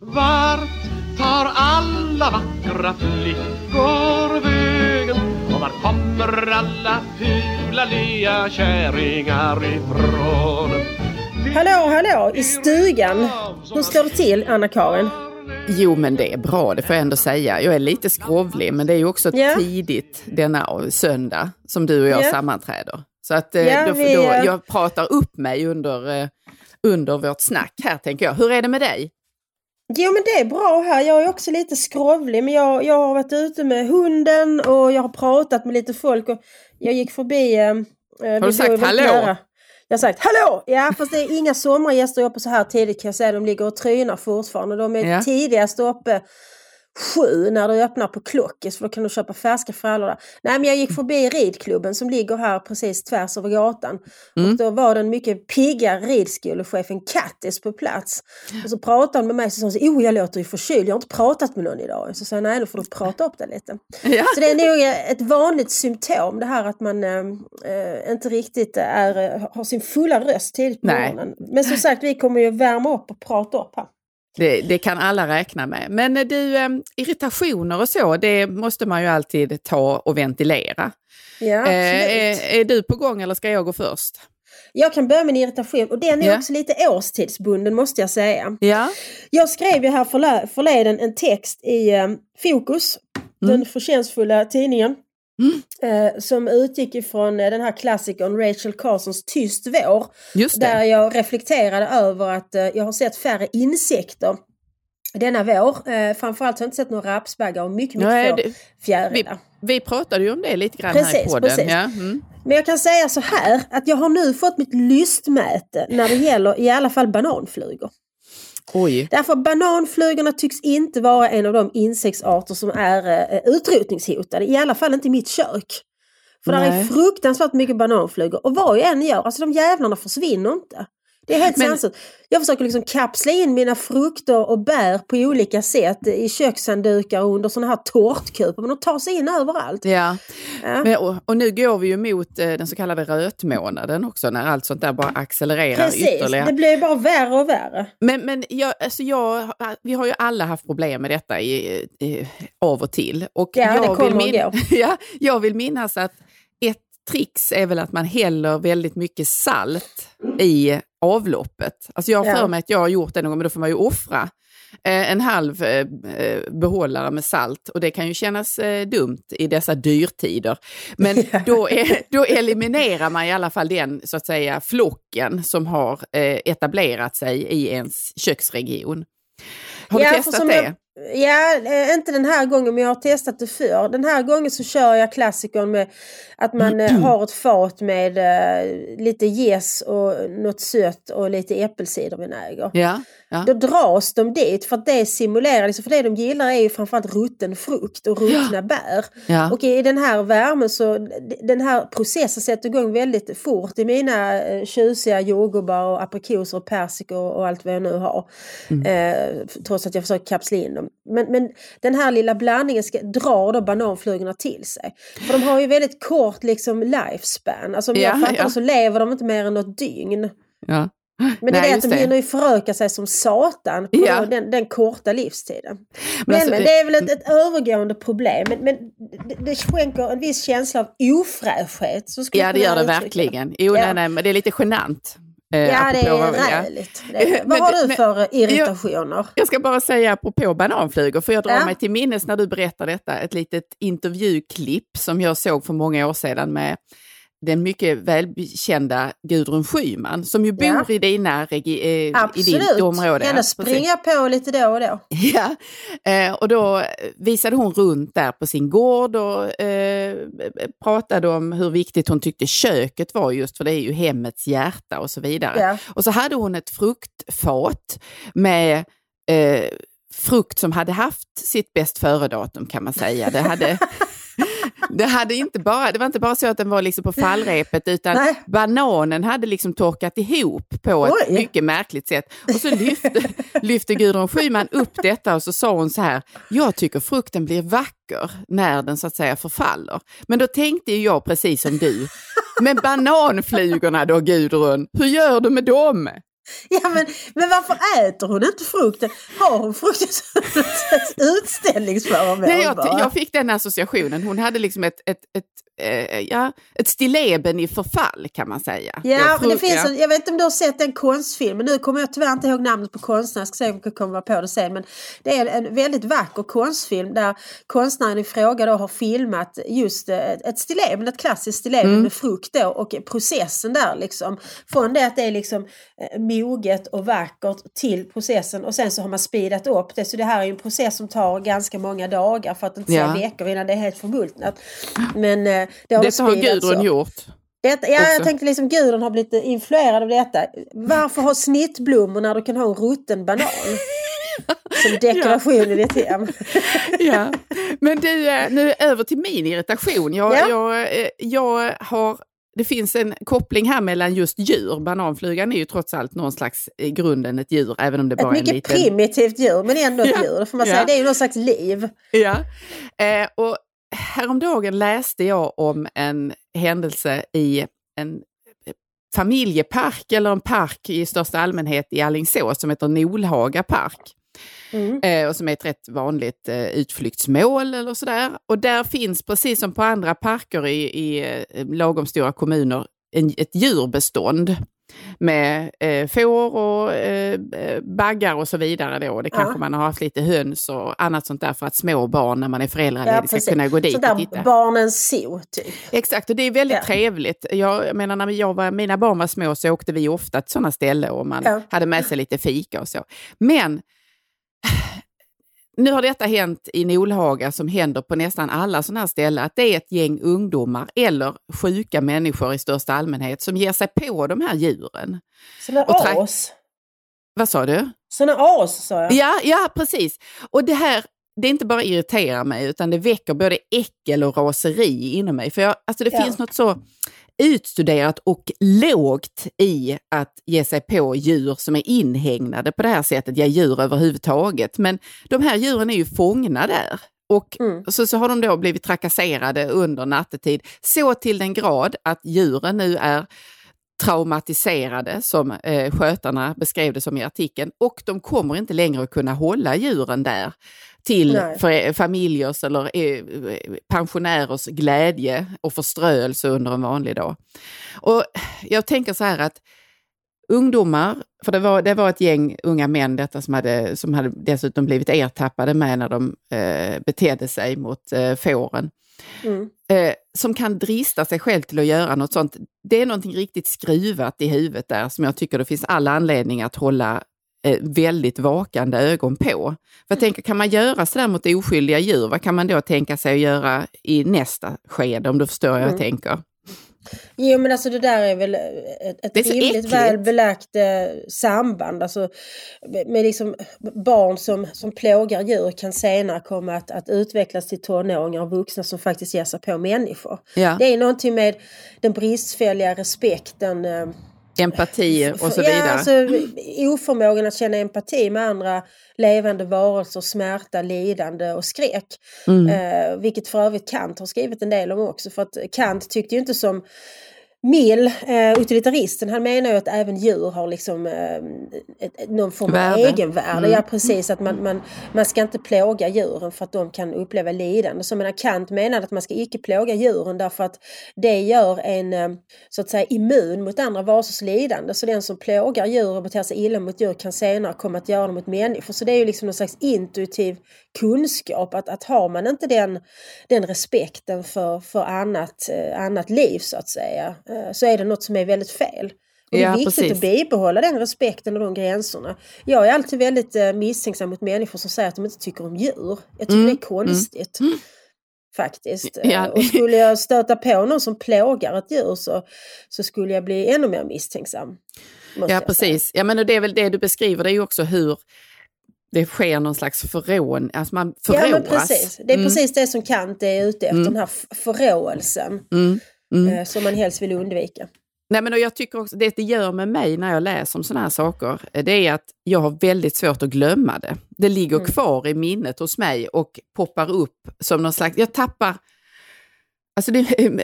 Vart tar alla vackra flickor vägen? Och var kommer alla fula lya kärringar ifrån? Hallå, hallå, i stugan. Hur står det till, Anna-Karin? Jo, men det är bra, det får jag ändå säga. Jag är lite skrovlig, men det är ju också Ja. tidigt denna söndag som du och jag Ja. sammanträder. Så att Ja, då, vi, då, eh, jag pratar upp mig under, eh, under vårt snack här, tänker jag. Hur är det med dig? Jo men det är bra här. Jag är också lite skrovlig men jag, jag har varit ute med hunden och jag har pratat med lite folk och jag gick förbi... Eh, har du sagt hallå? Jag har sagt hallå! Ja fast det är inga sommargäster uppe så här tidigt kan jag säga. De ligger och trynar fortfarande. De är Ja. tidigast uppe sju när du öppnar på Klockis för då kan du köpa färska frallor där. Nej men jag gick förbi ridklubben som ligger här precis tvärs över gatan. Mm. Och då var den mycket pigga ridskolechefen Kattis på plats. Och så pratade hon med mig och så sa oh jag låter ju förkyld, jag har inte pratat med någon idag. Så sa jag, nej då får du prata upp det lite. Ja. Så det är nog ett vanligt symptom det här att man eh, inte riktigt är, eh, har sin fulla röst tidigt på morgonen. Men som sagt vi kommer ju värma upp och prata upp här. Det, det kan alla räkna med. Men eh, du, eh, irritationer och så, det måste man ju alltid ta och ventilera. Ja, absolut. Eh, är, är du på gång eller ska jag gå först? Jag kan börja med en irritation och den är Ja. också lite årstidsbunden måste jag säga. Ja. Jag skrev ju här förleden en text i Fokus, Mm. den förtjänstfulla tidningen. Eh, som utgick ifrån eh, den här klassikern Rachel Carsons Tyst vår. Där jag reflekterade över att eh, jag har sett färre insekter denna vår. Eh, framförallt har jag inte sett några rapsbaggar och mycket, mycket Nej, det- vi, fjärilar. vi pratade ju om det lite grann här i Precis, podden. precis. Ja, mm. Men jag kan säga så här att jag har nu fått mitt lystmäte när det gäller i alla fall bananflugor. Oj. Därför bananflugorna tycks inte vara en av de insektsarter som är eh, utrotningshotade. I alla fall inte i mitt kök. För där är Nej. fruktansvärt mycket bananflugor. Och vad jag än gör, alltså de jävlarna försvinner inte. Det är helt Men- sanslöst. Jag försöker liksom kapsla in mina frukter och bär på olika sätt i kökshanddukar och under sådana här tårtkupor. Men de tar sig in överallt. Ja. Ja. Men, och, och nu går vi ju mot eh, den så kallade rötmånaden också, när allt sånt där bara accelererar Precis, ytterligare. det blir bara värre och värre. Men, men jag, alltså jag, vi har ju alla haft problem med detta i, i, av och till. Och Ja, det jag, kommer vill och ja, jag vill minnas att ett trix är väl att man häller väldigt mycket salt i avloppet. Alltså jag har Ja. för mig att jag har gjort det någon gång, men då får man ju offra eh, en halv eh, eh, behållare med salt och det kan ju kännas dumt i dessa dyrtider. Men Ja. då, är, då eliminerar man i alla fall den så att säga flocken som har etablerat sig i ens köksregion. Har Ja, du för testat det? jag- Ja, eh, inte den här gången men jag har testat det förr. Den här gången så kör jag klassikern med att man eh, har ett fat med eh, lite gäss och något sött och lite äppelcidervinäger. Ja, ja. Då dras de dit för att det simulerar, liksom, för det de gillar är ju framförallt rutten frukt och ruttna bär. ja. Och i den här värmen så, den här processen sätter igång väldigt fort i mina eh, tjusiga jordgubbar och aprikoser och persikor och allt vad jag nu har. Eh, trots att jag försöker kapsla in dem. Men, men den här lilla blandningen ska, drar då bananflugorna till sig. För de har ju väldigt kort liksom lifespan. Alltså om Ja, jag fattar ja. så lever de inte mer än något dygn. ja. Men det är Nej, det att de det. hinner ju föröka sig som satan på Ja. den, den korta livstiden. Men, alltså, men det- är väl ett, ett övergående problem. Men, men det, det skänker en viss känsla av ofräschhet. Så Ja, jag det gör det uttrycka verkligen. Jo, Ja. nej, men det är lite genant. eh, Ja, det är räligt. Det är- Men Vad har du det- för eh, irritationer? Jag ska bara säga apropå bananflugor, för jag drar Ja. mig till minnes när du berättar detta, ett litet intervjuklipp som jag såg för många år sedan med den mycket välkända Gudrun Schyman som ju bor Ja. i, dina regi- eh, i Absolut. ditt område. Henne springer jag på lite då och då. Ja, eh, och då visade hon runt där på sin gård och eh, pratade om hur viktigt hon tyckte köket var just för det är ju hemmets hjärta och så vidare. Ja. Och så hade hon ett fruktfat med eh, frukt som hade haft sitt bäst före-datum kan man säga. Det hade, det, hade inte bara, det var inte bara så att den var liksom på fallrepet utan Nej. bananen hade liksom torkat ihop på ett Oj. mycket märkligt sätt. Och så lyfte, lyfte Gudrun Schyman upp detta och så sa hon så här, jag tycker frukten blir vacker när den så att säga förfaller. Men då tänkte jag precis som du, men bananflugorna då Gudrun, hur gör du med dem? Ja, men, men varför äter hon inte frukten? Har hon frukten som utställningsföremål? Nej, jag, jag fick den associationen. Hon hade liksom ett, ett, ett eh, ja, ett stilleben i förfall kan man säga. Ja, men det finns en, jag vet inte om du har sett den konstfilmen. Nu kommer jag tyvärr inte ihåg namnet på konstnären. Jag ska se om jag kommer på det sen. Men det är en väldigt vacker konstfilm där konstnären i fråga då har filmat just eh, ett stilleben, ett klassiskt stilleben mm. med frukt då och processen där liksom. Från det att det är liksom eh, moget och vackert till processen och sen så har man speedat upp det. Så det här är en process som tar ganska många dagar för att inte säga ja. veckor innan det är helt förmultnat. Men eh, det har Detta har Gudrun gjort. Detta, ja, jag tänkte liksom Gudrun har blivit influerad av detta. Varför ha snittblommor när du kan ha en rutten banan? Som dekoration ja. i ditt hem. ja. Men du, eh, nu över till min irritation. Jag, ja. jag, eh, jag har det finns en koppling här mellan just djur. Bananflugan är ju trots allt någon slags i grunden ett djur, även om det bara liten... Ett mycket primitivt djur, men ändå ett ja. djur. Får man ja. säga. Det är ju någon slags liv. Ja, eh, och häromdagen läste jag om en händelse i en familjepark eller en park i största allmänhet i Allingsås som heter Nolhaga park. Mm. Eh, och som är ett rätt vanligt eh, utflyktsmål eller sådär. Och där finns, precis som på andra parker i, i eh, lagom stora kommuner, en, ett djurbestånd med eh, får och eh, baggar och så vidare. Då. Det kanske ja. man har haft lite höns och annat sånt där för att små barn när man är föräldraledig ja, ska kunna gå dit och titta. Barnens zoo typ. Exakt, och det är väldigt ja. trevligt. Jag menar när jag var, mina barn var små så åkte vi ofta till sådana ställen och man hade med sig lite fika och så. Men nu har detta hänt i Nolhaga som händer på nästan alla sådana här ställen, att det är ett gäng ungdomar eller sjuka människor i största allmänhet som ger sig på de här djuren. Sådana as? Vad sa du? Sådana as sa jag. Ja, ja, precis. Och det här, det inte bara irriterar mig utan det väcker både äckel och raseri inom mig. För jag, alltså det ja. finns något så utstuderat och lågt i att ge sig på djur som är inhägnade på det här sättet, ja djur överhuvudtaget. Men de här djuren är ju fångna där. Och mm. så, så har de då blivit trakasserade under nattetid, så till den grad att djuren nu är traumatiserade som eh, skötarna beskrev det som i artikeln och de kommer inte längre att kunna hålla djuren där till för, familjers eller eh, pensionärers glädje och förströelse under en vanlig dag. Och jag tänker så här att ungdomar, för det var, det var ett gäng unga män detta som hade, som hade dessutom blivit ertappade med när de eh, betedde sig mot eh, fåren. Mm. Eh, som kan drista sig själv till att göra något sånt. Det är någonting riktigt skruvat i huvudet där som jag tycker det finns alla anledning att hålla eh, väldigt vakande ögon på. För jag tänker, kan man göra sådär mot oskyldiga djur, vad kan man då tänka sig att göra i nästa skede, om du förstår vad jag mm. tänker? Jo men alltså det där är väl ett, ett rimligt väl belagt eh, samband. Alltså, med liksom barn som, som plågar djur kan senare komma att, att utvecklas till tonåringar och vuxna som faktiskt ger sig på människor. Ja. Det är någonting med den bristfälliga respekten eh, Empati och så vidare. Ja, alltså, oförmågan att känna empati med andra levande varelser, smärta, lidande och skräck. Mm. Eh, vilket för övrigt Kant har skrivit en del om också. För att Kant tyckte ju inte som Mill, eh, utilitaristen, han menar ju att även djur har liksom eh, ett, någon form av egenvärde. Mm. Ja precis, att man, man, man ska inte plåga djuren för att de kan uppleva lidande. Så menar Kant menar att man ska icke plåga djuren därför att det gör en eh, så att säga immun mot andra varelsers lidande. Så den som plågar djur och beter sig illa mot djur kan senare komma att göra det mot människor. Så det är ju liksom någon slags intuitiv kunskap att, att har man inte den, den respekten för, för annat, eh, annat liv så att säga så är det något som är väldigt fel. Och det är viktigt precis. att bibehålla den respekten och de gränserna. Jag är alltid väldigt eh, misstänksam mot människor som säger att de inte tycker om djur. Jag tycker mm. det är konstigt. Mm. Faktiskt. Ja. Eh, och skulle jag stöta på någon som plågar ett djur så, så skulle jag bli ännu mer misstänksam. Ja precis. Ja, men det är väl det du beskriver, det är ju också hur det sker någon slags förrån, alltså man förråas. Ja, men precis. Det är mm. precis det som Kant är ute efter, mm. den här förråelsen. Mm mm. Eh, som man helst vill undvika. Nej, men jag tycker också, det det gör med mig när jag läser om sådana här saker, eh, det är att jag har väldigt svårt att glömma det. Det ligger mm. kvar i minnet hos mig och poppar upp som någon slags, jag tappar, alltså det,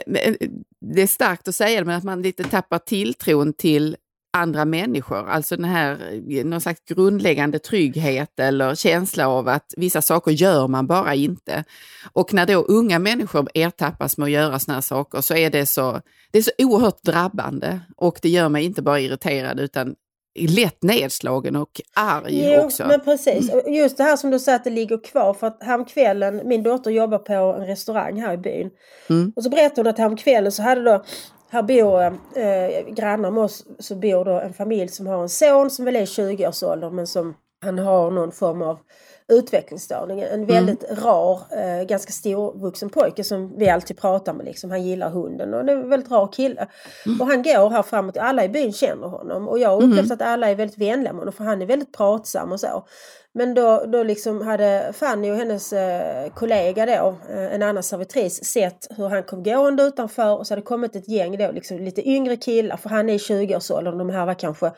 det är starkt att säga det, men att man lite tappar tilltron till andra människor, alltså den här någon slags grundläggande trygghet eller känsla av att vissa saker gör man bara inte. Och när då unga människor ertappas med att göra sådana här saker så är det så, det är så oerhört drabbande och det gör mig inte bara irriterad utan lätt nedslagen och arg jo, också. men precis. Just det här som du säger att det ligger kvar. För att häromkvällen, min dotter jobbar på en restaurang här i byn. Mm. Och så berättade hon att häromkvällen så hade då här bor eh, grannar med oss så bor då en familj som har en son som väl är 20-årsåldern men som han har någon form av utvecklingsstörning. En Mm. väldigt rar, eh, ganska stor vuxen pojke som vi alltid pratar med. Liksom. Han gillar hunden och det är en väldigt rar kille. Mm. Och han går här framåt, alla i byn känner honom. Och jag har upplevt att alla är väldigt vänliga med honom för han är väldigt pratsam och så. Men då, då liksom hade Fanny och hennes eh, kollega då, eh, en annan servitris, sett hur han kom gående utanför och så hade kommit ett gäng då, liksom lite yngre killar, för han är i 20-årsåldern, de här var kanske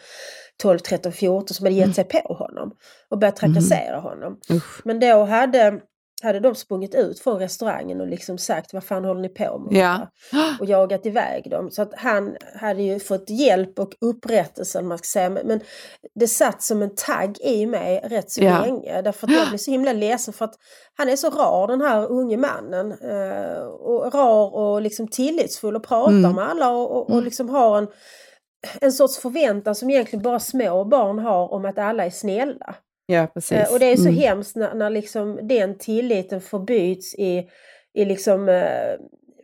12, 13, 14 som hade gett sig på honom och börjat trakassera honom. Usch. Men då hade, hade de sprungit ut från restaurangen och liksom sagt vad fan håller ni på med? Ja. Och jagat iväg dem. Så att han hade ju fått hjälp och upprättelse, man ska säga. Men, men det satt som en tagg i mig rätt så Ja. länge. Därför att jag blev så himla ledsen för att han är så rar den här unge mannen. Eh, och rar och liksom tillitsfull och pratar Mm. med alla och, och, och liksom har en, en sorts förväntan som egentligen bara små barn har om att alla är snälla. Ja, precis. Eh, Och det är så Mm. hemskt när, när liksom den tilliten förbyts i, i liksom, eh,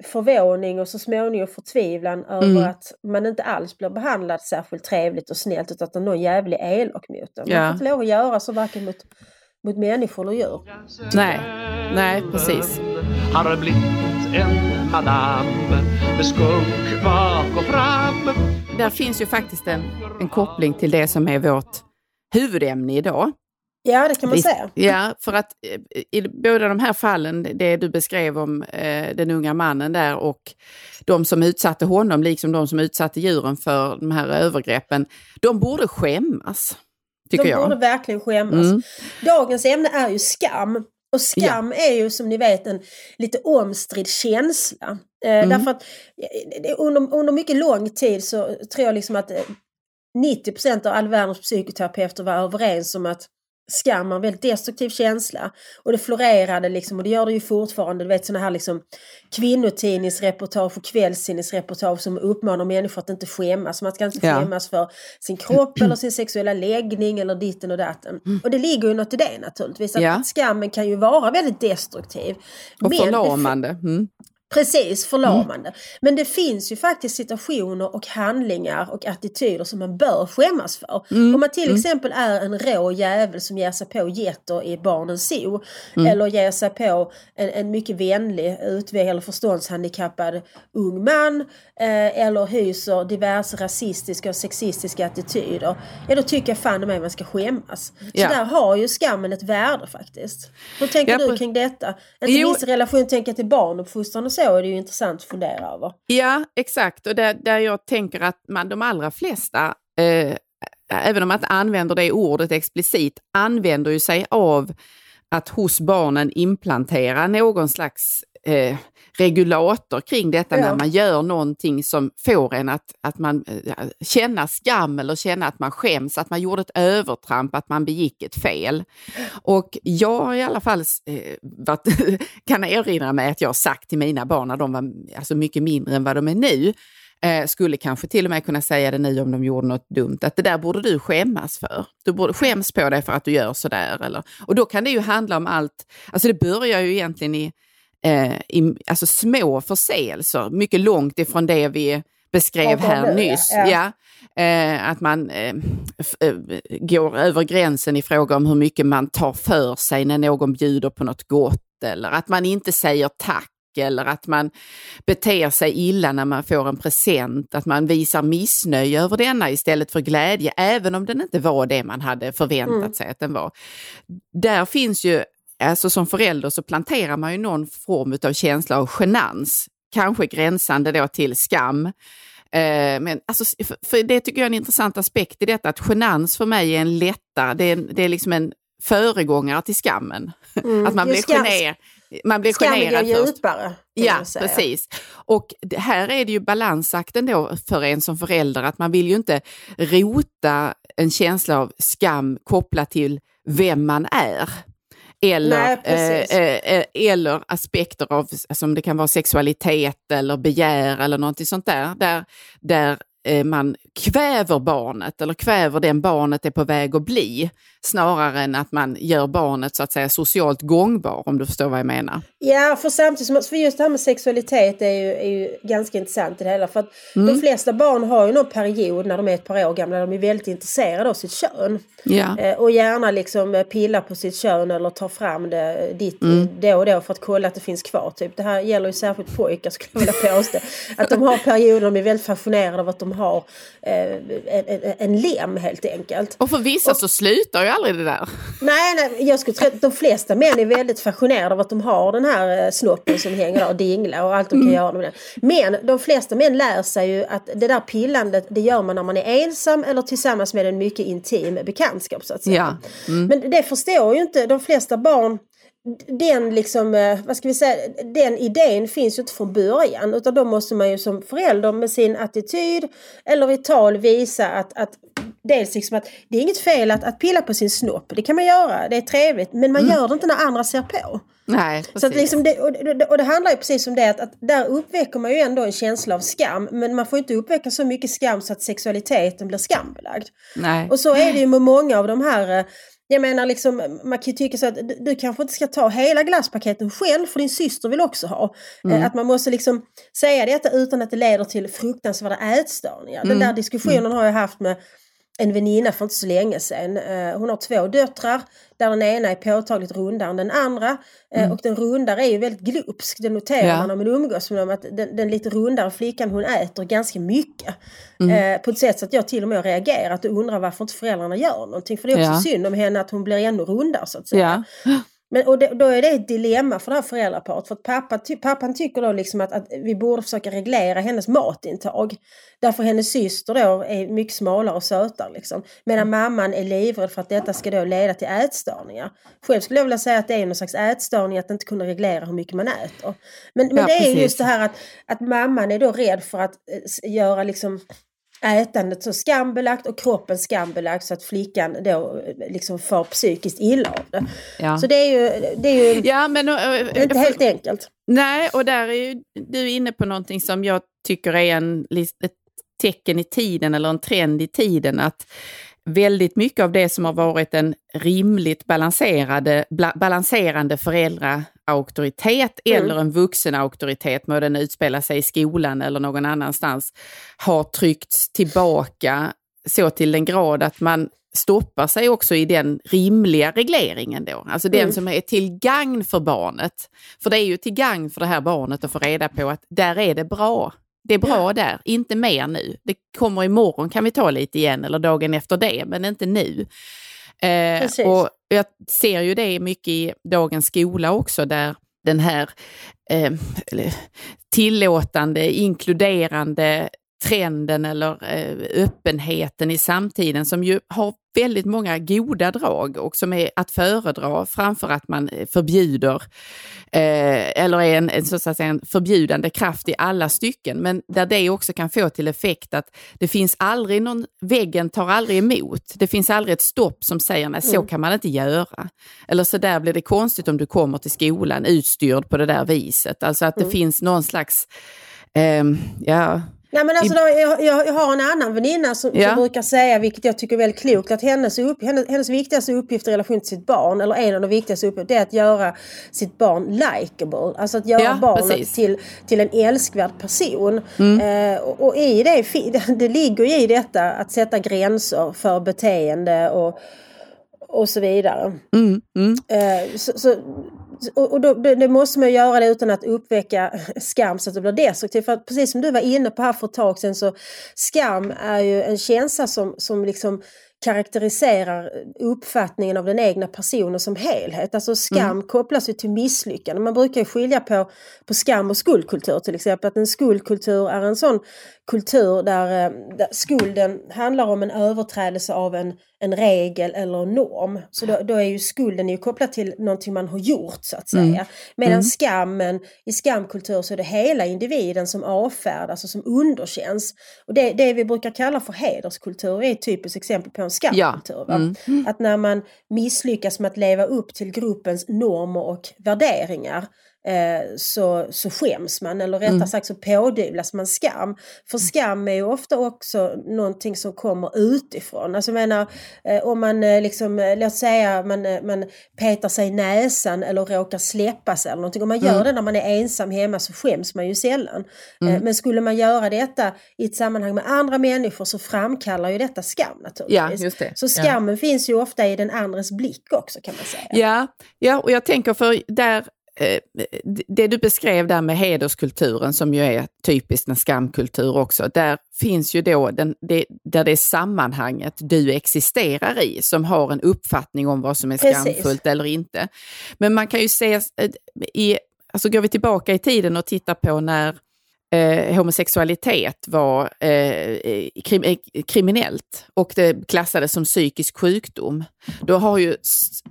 förvåning och så småningom förtvivlan över Mm. att man inte alls blir behandlad särskilt trevligt och snällt utan att någon jävlig är elak mot en. Man Ja. får inte lov att göra så varken mot, mot människor eller djur. Nej, nej, precis. Har blivit en madam med skunk bak och fram Där finns ju faktiskt en, en koppling till det som är vårt huvudämne idag. Ja, det kan man säga. Ja, för att eh, i båda de här fallen, det du beskrev om eh, den unga mannen där och de som utsatte honom, liksom de som utsatte djuren för de här övergreppen, de borde skämmas, tycker De jag. borde verkligen skämmas. Mm. Dagens ämne är ju skam. Och skam är ju som ni vet en lite omstridd känsla. Eh, Mm. Därför att eh, under, under mycket lång tid så tror jag liksom att eh, 90% av all världens psykoterapeuter var överens om att skam en väldigt destruktiv känsla. Och det florerade liksom, och det gör det ju fortfarande. Du vet sådana här liksom kvinnotidningsreportage och kvällstidningsreportage som uppmanar människor att inte skämmas. Man ska inte Ja. skämmas för sin kropp eller sin sexuella läggning eller ditten och datten. Och det ligger ju något i det naturligtvis. Att, Mm. Ja. skammen kan ju vara väldigt destruktiv. Och Men förlamande. Mm. Precis, förlamande. Men det finns ju faktiskt situationer och handlingar och attityder som man bör skämmas för. Mm. Om man till exempel är en rå jävel som ger sig på getter i barnens zoo Mm. eller ger sig på en, en mycket vänlig, utveck eller förståndshandikappad ung man eh, eller hyser diverse rasistiska och sexistiska attityder. Ja, då tycker jag fan mig man ska skämmas. Så Ja. där har ju skammen ett värde faktiskt. Hur tänker Ja, du kring detta? Inte Jo. minst i relation tänker jag till barnuppfostran och så så är det ju intressant att fundera över. Ja, exakt. Och där, där jag tänker att man, de allra flesta, eh, även om man inte använder det ordet explicit, använder ju sig av att hos barnen implantera någon slags eh, regulator kring detta Ja. när man gör någonting som får en att, att man eh, känna skam eller känna att man skäms, att man gjorde ett övertramp, att man begick ett fel. Och jag har i alla fall eh, varit, kan erinra mig att jag sagt till mina barn när de var alltså mycket mindre än vad de är nu, eh, skulle kanske till och med kunna säga det nu om de gjorde något dumt, att det där borde du skämmas för. Du borde skäms på dig för att du gör sådär. Eller, och då kan det ju handla om allt, alltså det börjar ju egentligen i, eh, i alltså små förseelser, mycket långt ifrån det vi beskrev om här ja. nyss. Ja. Ja. Eh, att man eh, eh, går över gränsen i fråga om hur mycket man tar för sig när någon bjuder på något gott eller att man inte säger tack eller att man beter sig illa när man får en present, att man visar missnöje över denna istället för glädje, även om den inte var det man hade förväntat Mm. sig att den var. Där finns ju, alltså som förälder så planterar man ju någon form av känsla av genans, kanske gränsande då till skam. Eh, men alltså, för, det tycker jag är en intressant aspekt i detta, att genans för mig är en lättare, det är, det är liksom en föregångare till skammen. Mm. Att man blir skam- generad. man blir generad först. djupare. Ja, precis. Och här är det ju balansakten då för en som förälder att man vill ju inte rota en känsla av skam kopplat till vem man är. Eller, Nej, precis. eh, eh, eller aspekter av, som det kan vara sexualitet eller begär eller någonting sånt där, där, där eh, man kväver barnet eller kväver den barnet är på väg att bli snarare än att man gör barnet så att säga socialt gångbar om du förstår vad jag menar. Ja, för samtidigt som, för just det här med sexualitet är ju, är ju ganska intressant i det hela. För att Mm. de flesta barn har ju någon period när de är ett par år gamla där de är väldigt intresserade av sitt kön. Ja. Eh, och gärna liksom eh, pilla på sitt kön eller ta fram det eh, ditt Mm. eh, då och då för att kolla att det finns kvar. Typ. Det här gäller ju särskilt pojkar skulle jag vilja påstå. att de har perioder de är väldigt fascinerade av att de har eh, en, en, lem helt enkelt. Och för vissa så slutar ju aldrig det där. Nej, nej, jag skulle tro att de flesta män är väldigt fascinerade av att de har den här eh, snoppen som hänger där och dinglar och allt de kan göra med den. Men de flesta män lär sig ju att det där pillandet det gör man när man är ensam eller tillsammans med en mycket intim bekantskap så att säga. Ja. Men det förstår ju inte de flesta barn. Den liksom, eh, vad ska vi säga, den idén finns ju inte från början utan då måste man ju som förälder med sin attityd eller i tal visa att, att dels liksom att det är inget fel att, att pilla på sin snopp, det kan man göra, det är trevligt, men man gör det inte när andra ser på. Nej, Så att precis. liksom det, och, det, och det handlar ju precis om det att, att där uppväcker man ju ändå en känsla av skam men man får inte uppväcka så mycket skam så att sexualiteten blir skambelagd. Nej. Och så är det ju med många av de här eh, jag menar liksom, man kan ju tycka så att du, du kanske inte ska ta hela glasspaketen själv för din syster vill också ha. Eh, Att man måste liksom säga detta utan att det leder till fruktansvärda ätstörningar. Den där diskussionen har jag haft med en väninna för inte så länge sedan. Eh, Hon har två döttrar där den ena är påtagligt rundare än den andra. Eh, Och den rundare är ju väldigt glupsk, det noterar Ja. man när man umgås med dem. Att den, den lite rundare flickan hon äter ganska mycket. Eh, På ett sätt så att jag till och med har reagerat och undrar varför inte föräldrarna gör någonting. För det är också Ja. synd om henne att hon blir ännu rundare så att säga. Ja. Men, och det, då är det ett dilemma för det här föräldraparet. För att pappa, ty, pappan tycker då liksom att, att vi borde försöka reglera hennes matintag. Därför hennes syster då är mycket smalare och sötare. Liksom. Medan mamman är livrädd för att detta ska då leda till ätstörningar. Själv skulle jag vilja säga att det är någon slags ätstörning att inte kunna reglera hur mycket man äter. Men, men Ja, det är precis. just det här att, att mamman är då rädd för att eh, göra liksom ätandet så skambelagt och kroppen skambelagt så att flickan då eh, liksom får psykiskt illa av det. Ja. Så det är ju, det är ju Ja, men, det är inte helt enkelt. Nej, och där är ju du inne på någonting som jag tycker är en, ett tecken i tiden eller en trend i tiden att väldigt mycket av det som har varit en rimligt balanserade, balanserande föräldraauktoritet Mm. eller en vuxenauktoritet, må den utspela sig i skolan eller någon annanstans, har tryckts tillbaka så till den grad att man stoppar sig också i den rimliga regleringen då. Alltså den Mm. som är till gagn för barnet. För det är ju till gagn för det här barnet att få reda på att där är det bra. Det är bra där, inte mer nu. Det kommer imorgon kan vi ta lite igen eller dagen efter det, men inte nu. Eh, och jag ser ju det mycket i dagens skola också där den här eh, tillåtande, inkluderande trenden eller eh, öppenheten i samtiden som ju har väldigt många goda drag och som är att föredra framför att man eh, förbjuder eh, eller är en, en, så att säga, en förbjudande kraft i alla stycken men där det också kan få till effekt att det finns aldrig någon, väggen tar aldrig emot. Det finns aldrig ett stopp som säger nej så Mm. kan man inte göra. Eller så där blir det konstigt om du kommer till skolan utstyrd på det där viset. Alltså att det Mm. finns någon slags, ehm, ja, Nej, men alltså, då, jag, jag, har en annan väninna som, Ja. som brukar säga, vilket jag tycker är väldigt klokt, att hennes, upp, hennes, hennes viktigaste uppgift i relation till sitt barn, eller en av de viktigaste uppgifterna, är att göra sitt barn likeable. Alltså att göra Ja, barnet precis. till, till en älskvärd person. Mm. Eh, och, och i det, det ligger ju i detta att sätta gränser för beteende och, och så vidare. mm, mm, Eh, så, så, och och då, det, måste man göra det utan att uppväcka skam så att det blir destruktivt. För att precis som du var inne på här för ett tag sedan så skam är ju en känsla som, som liksom karaktäriserar uppfattningen av den egna personen som helhet. Alltså skam kopplas ju till misslyckande. Man brukar skilja på, på skam och skuldkultur till exempel. Att en skuldkultur är en sån kultur där, eh, där skulden handlar om en överträdelse av en, en regel eller en norm. Så då, då är ju skulden är ju kopplad till någonting man har gjort så att säga. Mm. Medan Mm. skammen, i skamkultur så är det hela individen som avfärdas och som underkänns. Och det, det vi brukar kalla för hederskultur är ett typiskt exempel på en skamkultur. va? Mm. Att när man misslyckas med att leva upp till gruppens normer och värderingar eh, så, så skäms man eller rättare Mm. sagt så pådyvlas man skam. För skam är ju ofta också någonting som kommer utifrån. Alltså menar eh, om man eh, liksom, låt säga man, man petar sig i näsan eller råkar släppa sig eller någonting. Om man gör Mm. det när man är ensam hemma så skäms man ju sällan. Eh, Mm. Men skulle man göra detta i ett sammanhang med andra människor så framkallar ju detta skam naturligtvis. Ja, just det. Så Ja. skammen finns ju ofta i den andres blick också kan man säga. Ja, ja, och jag tänker för där, det du beskrev där med hederskulturen som ju är typiskt en skamkultur också, där finns ju då den, det, där det är sammanhanget du existerar i som har en uppfattning om vad som är Precis. skamfullt eller inte. Men man kan ju se, eh, i, alltså går vi tillbaka i tiden och tittar på när eh, homosexualitet var eh, krim, eh, kriminellt och det klassades som psykisk sjukdom, då har, ju,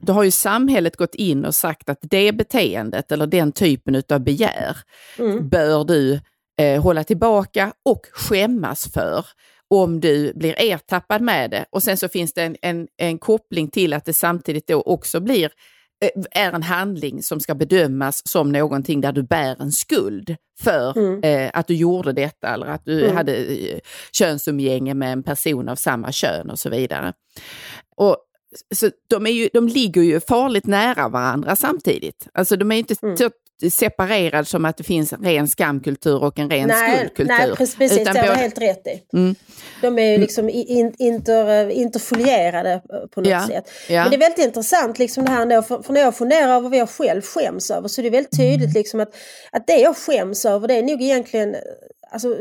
då har ju samhället gått in och sagt att det beteendet eller den typen av begär Mm. bör du eh, hålla tillbaka och skämmas för om du blir ertappad med det. Och sen så finns det en, en, en koppling till att det samtidigt då också blir är en handling som ska bedömas som någonting där du bär en skuld för Mm. eh, att du gjorde detta eller att du Mm. hade eh, könsumgänge med en person av samma kön och så vidare. Och, så de, är ju, de ligger ju farligt nära varandra samtidigt. Alltså de är inte Mm. Så separerade som att det finns en ren skamkultur och en ren Nej, skuldkultur. nej, precis, Utan det har både- helt rätt i. Mm. De är ju liksom i- in, inter, interfolierade eh, på något Ja, sätt. ja. Men det är väldigt intressant liksom det här ändå, för, för när jag funderar över vad jag själv skäms över så är det väldigt tydligt liksom att, att det jag skäms över det är nog egentligen eh, Alltså,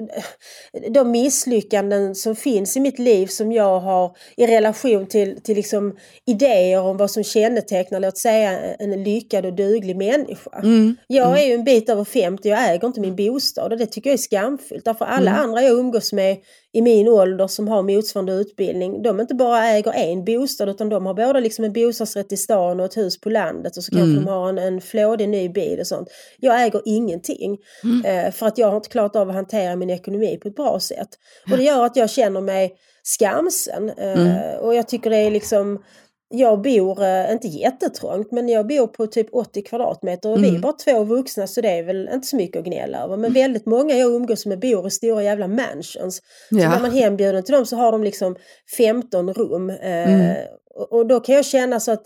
de misslyckanden som finns i mitt liv som jag har i relation till, till liksom idéer om vad som kännetecknar, låt säga, en lyckad och duglig människa. Mm. Jag är ju en bit över 50 jag äger inte min bostad och det tycker jag är skamfullt. Därför alla Mm. andra jag umgås med i min ålder som har motsvarande utbildning, de inte bara äger en bostad utan de har både liksom en bostadsrätt i stan och ett hus på landet och så kanske Mm. de har en, en flådig ny bil och sånt. Jag äger ingenting Mm. eh, för att jag har inte klarat av att hantera min ekonomi på ett bra sätt. Och det gör att jag känner mig skamsen eh, Mm. och jag tycker det är liksom jag bor, eh, inte jättetrångt, men jag bor på typ 80 kvadratmeter och vi är Mm. bara två vuxna så det är väl inte så mycket att gnälla över. Men väldigt många jag umgås med bor i stora jävla mansions. Så när Ja. man är hembjuden till dem så har de liksom 15 rum. Eh, Mm. och, och då kan jag känna så att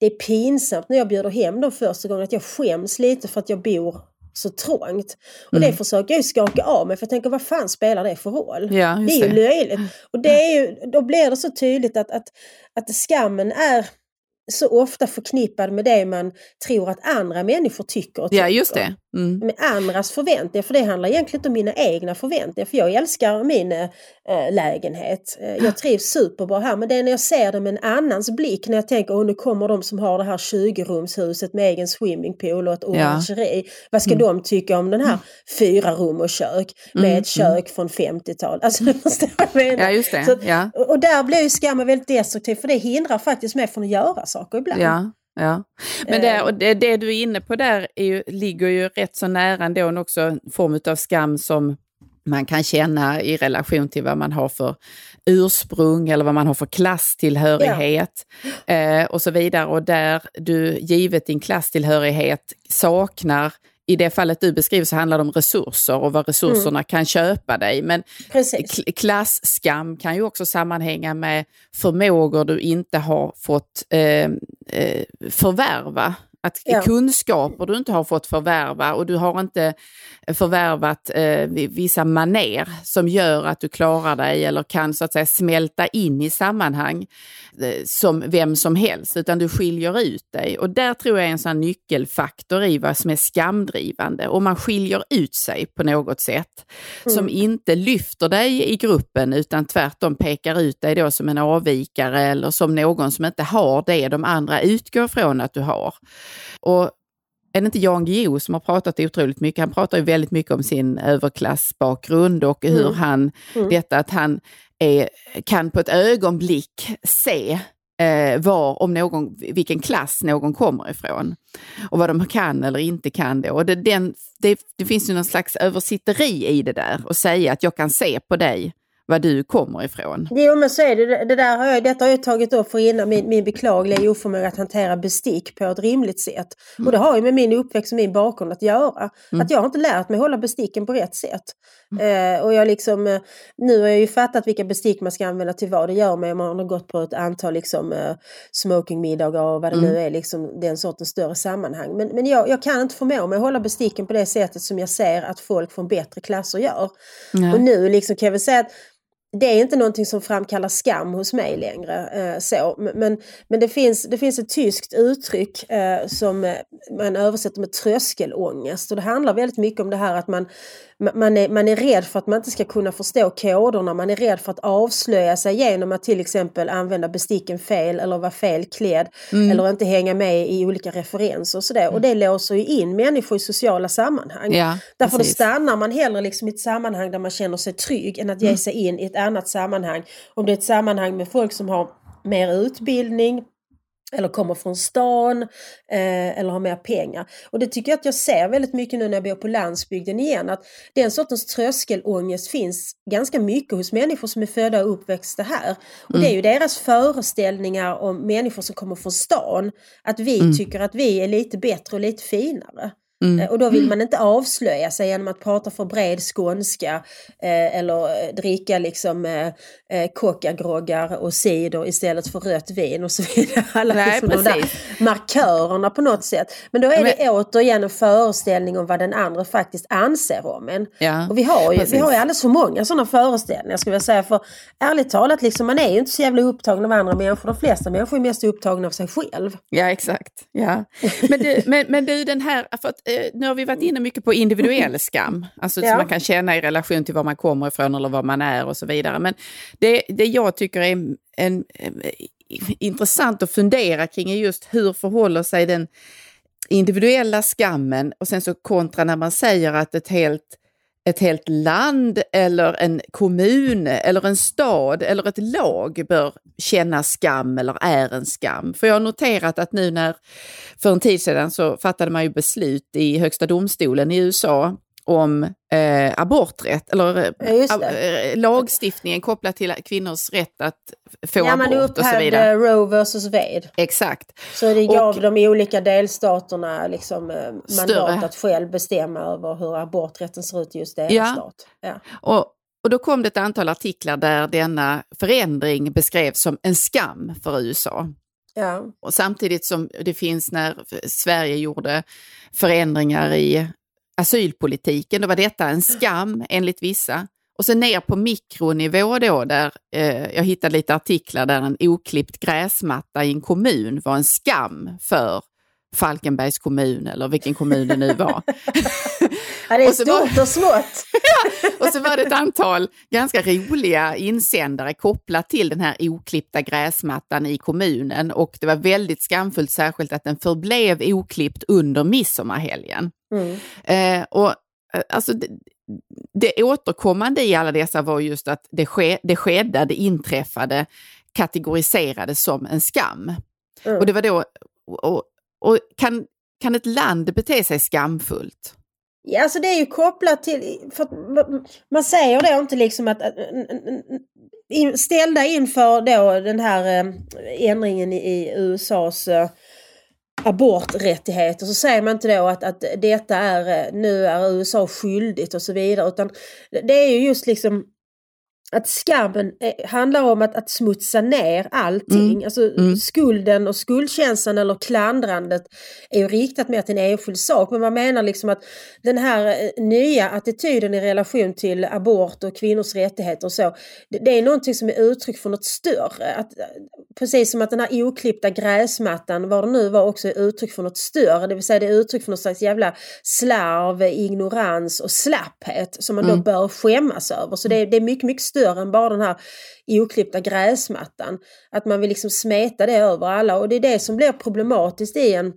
det är pinsamt när jag bjuder hem dem första gången att jag skäms lite för att jag bor så trångt. Och Mm. det försöker jag ju skaka av mig för jag tänker vad fan spelar det för roll? Ja, Det är ju det. löjligt. Och det är ju, då blir det så tydligt att, att, att skammen är så ofta förknippad med det man tror att andra människor tycker och Ja, tycker. just det. Mm. Med andras förväntningar, för det handlar egentligen inte om mina egna förväntningar. För jag älskar min äh, lägenhet. Eh, Jag trivs superbra här. Men det är när jag ser det med en annans blick, när jag tänker att nu kommer de som har det här 20-rumshuset med egen swimmingpool och ett orangeri. Vad ska de tycka om den här fyra rum och kök med Mm, ett kök från 50-tal? Alltså, du förstår vad jag menar. Ja, just det. Så Ja. och och där blir ju skammen väldigt destruktiv för det hindrar faktiskt mig från att göra saker ibland. Ja, ja. Men det, och det, det du är inne på där är ju, ligger ju rätt så nära ändå också en form av skam som man kan känna i relation till vad man har för ursprung eller vad man har för klasstillhörighet eh, och så vidare. Och där du givet din klasstillhörighet saknar i det fallet du beskriver så handlar det om resurser och vad resurserna kan köpa dig. Men Precis. Kl- Klasskam kan ju också sammanhänga med förmågor du inte har fått eh, eh, förvärva. Att Ja. Kunskaper du inte har fått förvärva och du har inte förvärvat eh, vi- vissa maner som gör att du klarar dig eller kan så att säga smälta in i sammanhang eh, som vem som helst, utan du skiljer ut dig. Och där tror jag är en sån nyckelfaktor i vad som är skamdrivande. Om man skiljer ut sig på något sätt som inte lyfter dig i gruppen utan tvärtom pekar ut dig då som en avvikare eller som någon som inte har det de andra utgår från att du har. Och är det inte Jan Guillou som har pratat otroligt mycket? Han pratar ju väldigt mycket om sin överklassbakgrund och hur Mm. han, Mm. detta att han är, kan på ett ögonblick se eh, var, om någon, vilken klass någon kommer ifrån. Och vad de kan eller inte kan. Då. Och det, den, det, det finns ju någon slags översitteri i det där och säga att jag kan se på dig var du kommer ifrån. Jo men så är det. det där har jag, detta har jag tagit upp för innan min, min beklagliga oförmåga att hantera bestick på ett rimligt sätt. Och det har ju med min uppväxt och min bakgrund att göra. Mm. Att jag har inte lärt mig hålla besticken på rätt sätt. Eh, och jag liksom, eh, nu har jag ju fattat vilka bestick man ska använda till vad. Det gör mig om man har gått på ett antal liksom, eh, smokingmiddagar och vad det Mm. nu är, liksom, den sortens större sammanhang. Men, men jag, jag kan inte förmå mig att hålla besticken på det sättet som jag ser att folk från bättre klasser gör. Och nu liksom kan jag väl säga att det är inte någonting som framkallar skam hos mig längre. Eh, så. Men- Men, det, finns, det finns ett tyskt uttryck eh, som eh, man översätter med tröskelångest. Och det handlar väldigt mycket om det här att man, man, är, man är rädd för att man inte ska kunna förstå koderna. Man är rädd för att avslöja sig genom att till exempel använda besticken fel eller vara fel klädd. Eller inte hänga med i olika referenser och sådär. Och det låser ju in människor i sociala sammanhang. Ja, Därför då stannar man hellre liksom i ett sammanhang där man känner sig trygg än att ge sig in i ett annat sammanhang. Om det är ett sammanhang med folk som har mer utbildning eller kommer från stan eh, eller har mer pengar. Och det tycker jag att jag ser väldigt mycket nu när jag bor på landsbygden igen. Att den sortens tröskelångest finns ganska mycket hos människor som är födda och uppväxta här. Och det är ju deras föreställningar om människor som kommer från stan. Att vi tycker att vi är lite bättre och lite finare. Eh, Och då vill man inte avslöja sig genom att prata för bred skånska eh, eller eh, dricka liksom eh, eh, kokagroggar och cider istället för rött vin och så vidare. Alla Nej, liksom de där precis. markörerna på något sätt. Men då är det återigen en föreställning om vad den andra faktiskt anser om en. Ja, och vi har, ju, vi precis. har ju alldeles för många sådana föreställningar skulle jag säga. För ärligt talat, liksom, man är ju inte så jävla upptagen av andra människor. De flesta människor är mest upptagna av sig själv. Ja, exakt. Ja. Men, du, men, men du, den här, för att, nu har vi varit inne mycket på individuell skam, alltså Ja. som man kan känna i relation till var man kommer ifrån eller var man är och så vidare. Men det, det jag tycker är en, en, intressant att fundera kring är just hur förhåller sig den individuella skammen och sen så kontra när man säger att ett helt ett helt land eller en kommun eller en stad eller ett lag bör känna skam eller är en skam. För jag har noterat att nu när, för en tid sedan så fattade man ju beslut i högsta domstolen i USA om eh, aborträtt, eller eh, Ja, eh, lagstiftningen kopplat till kvinnors rätt att få Ja, abort och så vidare. Roe versus Wade. Exakt. Så det gav Och- de olika delstaterna liksom, eh, mandat Större. att själv bestämma över hur aborträtten ser ut i just deras Ja. stat. Ja. Och, och då kom det ett antal artiklar där denna förändring beskrevs som en skam för USA. Ja. Och samtidigt som det finns när Sverige gjorde förändringar i asylpolitiken, då var detta en skam enligt vissa. Och sen ner på mikronivå då, där eh, jag hittade lite artiklar där en oklippt gräsmatta i en kommun var en skam för Falkenbergs kommun eller vilken kommun det nu var. ja, det är Och så var- stort och smått. Och så var det ett antal ganska roliga insändare kopplat till den här oklippta gräsmattan i kommunen och det var väldigt skamfullt särskilt att den förblev oklippt under midsommarhelgen. Mm. Eh, och eh, alltså det, det återkommande i alla dessa var just att det, ske, det skedde, det inträffade, kategoriserades som en skam. Mm. Och det var då, och, och kan, kan ett land bete sig skamfullt? Ja, alltså det är ju kopplat till, för att man säger då inte liksom att, in- ställda inför då den här eh, ändringen i, USAs eh, aborträttigheter så säger man inte då att, att detta är, eh, nu är USA skyldigt och så vidare utan det är ju just liksom att skammen eh, handlar om att, att smutsa ner allting. Mm. Alltså skulden och skuldkänslan eller klandrandet är ju riktat mer till en enskild sak. Men man menar liksom att den här eh, nya attityden i relation till abort och kvinnors rättigheter och så. Det, det är någonting som är uttryck för något större. Att, eh, precis som att den här oklippta gräsmattan, vad det nu var, också är uttryck för något större. Det vill säga det är uttryck för något slags jävla slarv, ignorans och slapphet som man då bör skämmas över. Så det är, det är mycket, mycket större än bara den här oklippta gräsmattan. Att man vill liksom smeta det över alla och det är det som blir problematiskt i en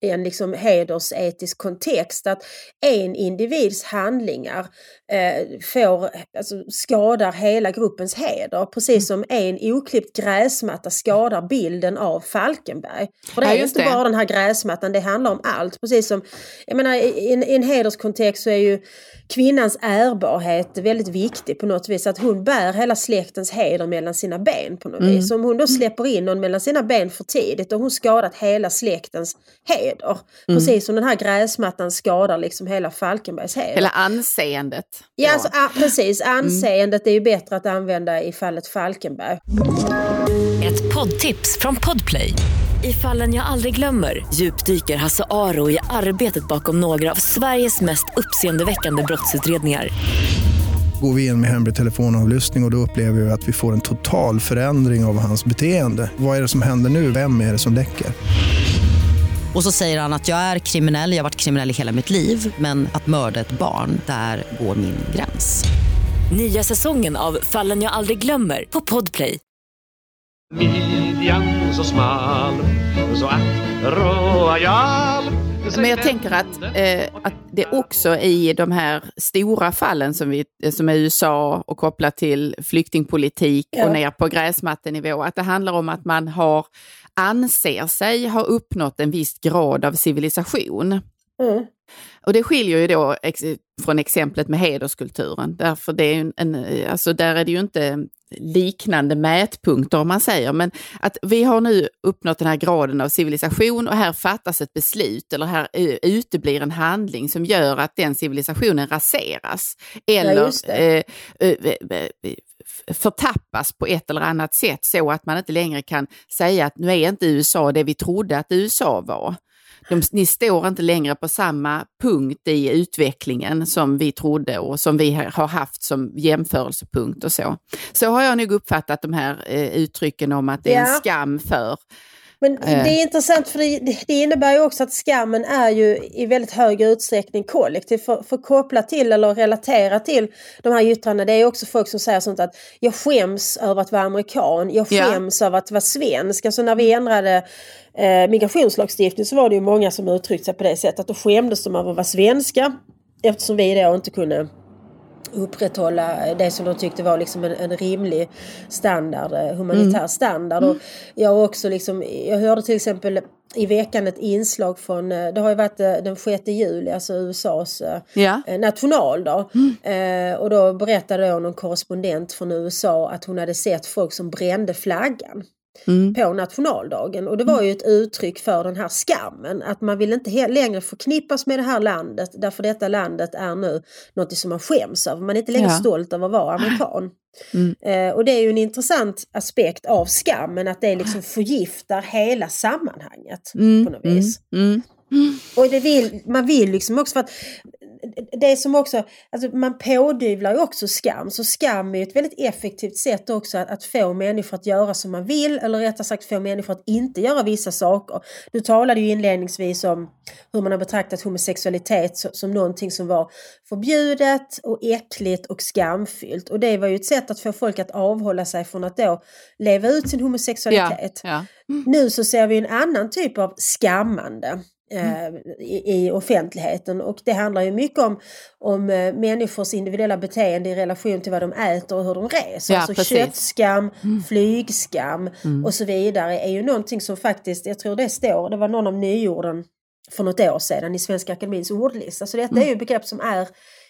en liksom hedersetisk kontext att en individs handlingar eh, får, alltså, skadar hela gruppens heder. Precis som en oklippt gräsmatta skadar bilden av Falkenberg. För det är ja, inte det. bara den här gräsmattan, det handlar om allt. Precis som, jag menar i en, i en hederskontext så är ju kvinnans ärbarhet är väldigt viktig på något vis. Att hon bär hela släktens heder mellan sina ben på något mm. vis. Om hon då släpper in någon mellan sina ben för tidigt och hon skadat hela släktens heder. Mm. Precis som den här gräsmattan skadar liksom hela Falkenbergs heder. Hela anseendet. Ja, alltså, a, precis. Mm. Anseendet mm. är ju bättre att använda i fallet Falkenberg. Ett poddtips från Podplay. I fallen jag aldrig glömmer djupdyker Hasse Aro i arbetet bakom några av Sveriges mest uppseendeväckande brottsutredningar. Går vi in med hemlig telefonavlyssning och, och då upplever vi att vi får en total förändring av hans beteende. Vad är det som händer nu? Vem är det som läcker? Och så säger han att jag är kriminell, jag har varit kriminell i hela mitt liv men att mörda ett barn, där går min gräns. Nya säsongen av Fallen jag aldrig glömmer på Podplay. Midjan så smal, så att royal men jag tänker att, eh, att det också i de här stora fallen som, vi, som är USA och kopplat till flyktingpolitik ja. och ner på gräsmattenivå, att det handlar om att man har, anser sig ha uppnått en viss grad av civilisation. Mm. Och det skiljer ju då ex från exemplet med hederskulturen. Därför det är en, alltså där är det ju inte liknande mätpunkter om man säger, men att vi har nu uppnått den här graden av civilisation och här fattas ett beslut eller här uteblir en handling som gör att den civilisationen raseras. Eller ja, eh, eh, förtappas på ett eller annat sätt så att man inte längre kan säga att nu är inte USA det vi trodde att USA var de, ni står inte längre på samma punkt i utvecklingen som vi trodde och som vi har haft som jämförelsepunkt och så. Så har jag nog uppfattat de här eh, uttrycken om att det är en skam för men det är intressant för det, det, innebär ju också att skammen är ju i väldigt hög utsträckning kollektiv. För, för koppla till eller relatera till de här yttrandena, det är också folk som säger sånt att jag skäms över att vara amerikan, jag skäms ja. över att vara svensk. Alltså när vi ändrade eh, migrationslagstiftning så var det ju många som uttryckte sig på det sättet att då skämdes de över att vara svenska eftersom vi då inte kunde upprätthålla det som de tyckte var liksom en, en rimlig standard, eh, humanitär mm. standard. Och jag, också liksom, jag hörde till exempel i veckan ett inslag från, eh, det har ju varit eh, den 6 juli, alltså USAs ja. nationaldag. Mm. Eh, och då berättade då någon korrespondent från USA att hon hade sett folk som brände flaggan mm. på nationaldagen. Och det var ju ett uttryck för den här skammen, att man vill inte längre förknippas med det här landet därför detta landet är nu något som man skäms över. Man är inte längre ja. stolt över att vara amerikan. Mm. Eh, och det är ju en intressant aspekt av skammen, att det liksom förgiftar hela sammanhanget mm. på något vis. Mm. mm. Och det vill, man vill liksom också för att det som också, alltså man pådyvlar ju också skam, så skam är ett väldigt effektivt sätt också att, att få människor att göra som man vill, eller rättare sagt få människor att inte göra vissa saker. Du talade ju inledningsvis om hur man har betraktat homosexualitet som, som någonting som var förbjudet och äckligt och skamfyllt. Och det var ju ett sätt att få folk att avhålla sig från att då leva ut sin homosexualitet. Ja, ja. Mm. Nu så ser vi en annan typ av skammande. Mm. Eh, i, i, offentligheten och det handlar ju mycket om, om eh, människors individuella beteende i relation till vad de äter och hur de reser. Ja, alltså precis. köttskam, mm. flygskam mm. och så vidare är ju någonting som faktiskt, jag tror det står, det var någon av nyorden för något år sedan i Svenska Akademins ordlista. Så detta är ju mm. begrepp som är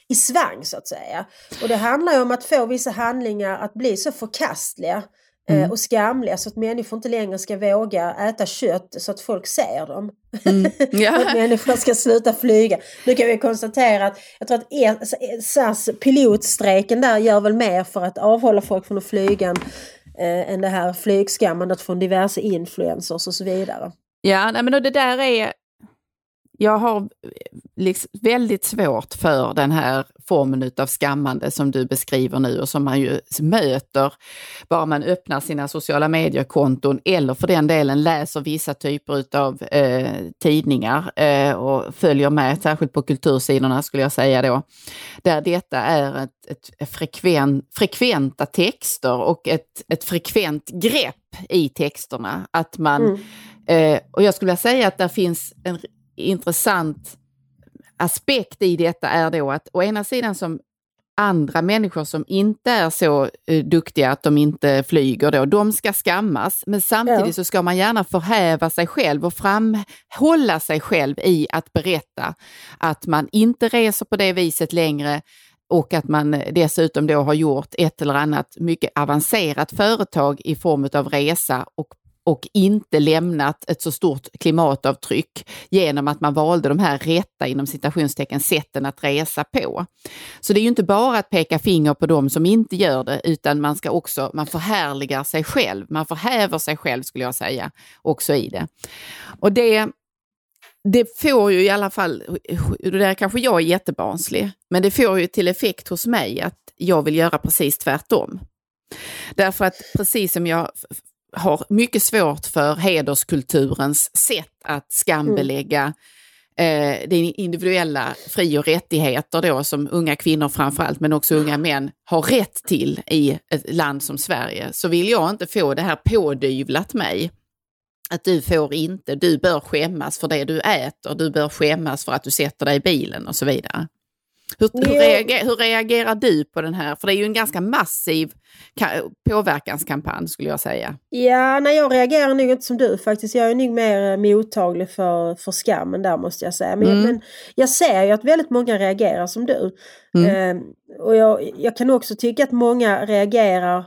i svang så att säga. Och det handlar ju om att få vissa handlingar att bli så förkastliga mm. och skamliga så att människor inte längre ska våga äta kött så att folk ser dem. Mm. Ja. att människor ska sluta flyga. Nu kan vi konstatera att jag tror att SAS pilotstrejken där gör väl mer för att avhålla folk från att flyga eh, än det här flygskammandet från diverse influencers och så vidare. Ja, nej, men det där är jag har liksom väldigt svårt för den här formen av skammande som du beskriver nu och som man ju möter bara man öppnar sina sociala mediekonton eller för den delen läser vissa typer av eh, tidningar eh, och följer med, särskilt på kultursidorna skulle jag säga då, där detta är ett, ett frekven, frekventa texter och ett, ett frekvent grepp i texterna. Att man, mm. eh, och jag skulle vilja säga att där finns en intressant aspekt i detta är då att å ena sidan som andra människor som inte är så uh, duktiga att de inte flyger då, de ska skammas. Men samtidigt ja. så ska man gärna förhäva sig själv och framhålla sig själv i att berätta att man inte reser på det viset längre och att man dessutom då har gjort ett eller annat mycket avancerat företag i form av resa och och inte lämnat ett så stort klimatavtryck genom att man valde de här rätta inom citationstecken sätten att resa på. Så det är ju inte bara att peka finger på dem som inte gör det utan man ska också, man förhärligar sig själv, man förhäver sig själv skulle jag säga också i det. Och det det får ju i alla fall, det där kanske jag är jättebarnslig, men det får ju till effekt hos mig att jag vill göra precis tvärtom. Därför att precis som jag har mycket svårt för hederskulturens sätt att skambelägga mm. eh, det individuella fri och rättigheter då som unga kvinnor framförallt men också unga män har rätt till i ett land som Sverige så vill jag inte få det här pådyvlat mig. Att du får inte, du bör skämmas för det du äter, du bör skämmas för att du sätter dig i bilen och så vidare. Hur, hur, reagerar, hur, reagerar, du på den här? För det är ju en ganska massiv påverkanskampanj skulle jag säga. Ja, nej jag reagerar nog inte som du faktiskt. Jag är nog mer eh, mottaglig för, för skammen där måste jag säga. Men, mm. men jag ser ju att väldigt många reagerar som du. Mm. Eh, och jag, jag kan också tycka att många reagerar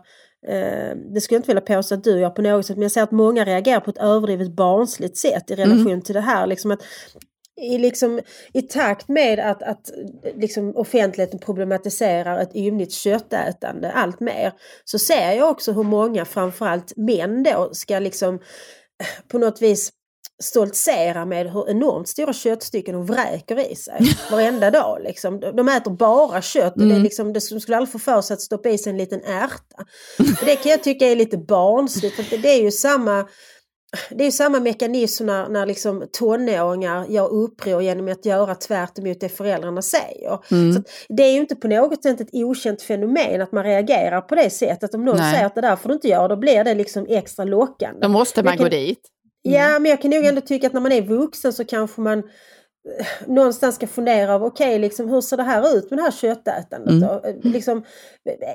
eh, det skulle jag inte vilja påstå att du gör på något sätt, men jag ser att många reagerar på ett överdrivet barnsligt sätt i relation mm. till det här. Liksom att i, liksom, i takt med att, att liksom offentligheten problematiserar ett ymnigt köttätande allt mer så ser jag också hur många, framförallt män då, ska liksom på något vis stoltsera med hur enormt stora köttstycken de vräker i sig varenda dag. Liksom. De äter bara kött och mm. det, liksom, det skulle aldrig få för sig att stoppa i sig en liten ärta. det kan jag tycka är lite barnsligt. För det är ju samma det är samma mekanism när, när liksom tonåringar gör uppror genom att göra tvärt emot det föräldrarna säger. Mm. Så det är ju inte på något sätt ett okänt fenomen att man reagerar på det sättet. Om någon Nej. säger att det där får du inte göra, då blir det liksom extra lockande. Då måste man kan, gå dit. Mm. Ja, men jag kan nog ändå tycka att när man är vuxen så kanske man någonstans ska fundera över, okej, okay, liksom, hur ser det här ut med det här köttätandet? Mm. Eh, liksom,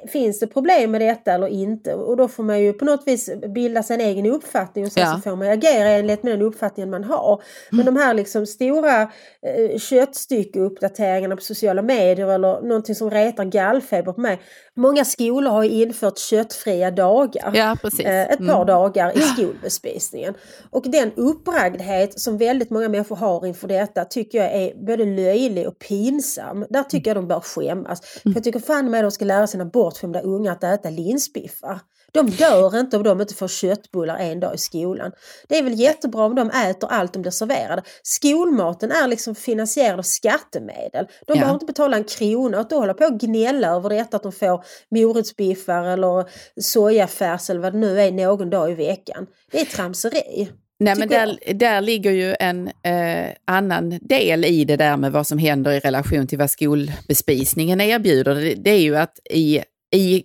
finns det problem med detta eller inte? Och då får man ju på något vis bilda sig en egen uppfattning och sen ja. så får man agera enligt med den uppfattningen man har. Men mm. de här liksom stora eh, köttstyckeuppdateringarna på sociala medier eller någonting som retar gallfeber på mig. Många skolor har infört köttfria dagar. Ja, eh, ett par mm. dagar i skolbespisningen. Och den uppragdhet som väldigt många människor har inför detta tycker jag är både löjlig och pinsam. Där tycker jag de bör skämmas. För jag tycker fan med de ska lära sina bortskämda unga att äta linsbiffar. De dör inte om de inte får köttbullar en dag i skolan. Det är väl jättebra om de äter allt de blir serverade. Skolmaten är liksom finansierad av skattemedel. De ja. behöver inte betala en krona och då hålla på och gnälla över detta att de får morotsbiffar eller sojafärs eller vad det nu är någon dag i veckan. Det är tramseri. Nej, men där, där ligger ju en eh, annan del i det där med vad som händer i relation till vad skolbespisningen erbjuder. Det, det är ju att i, i,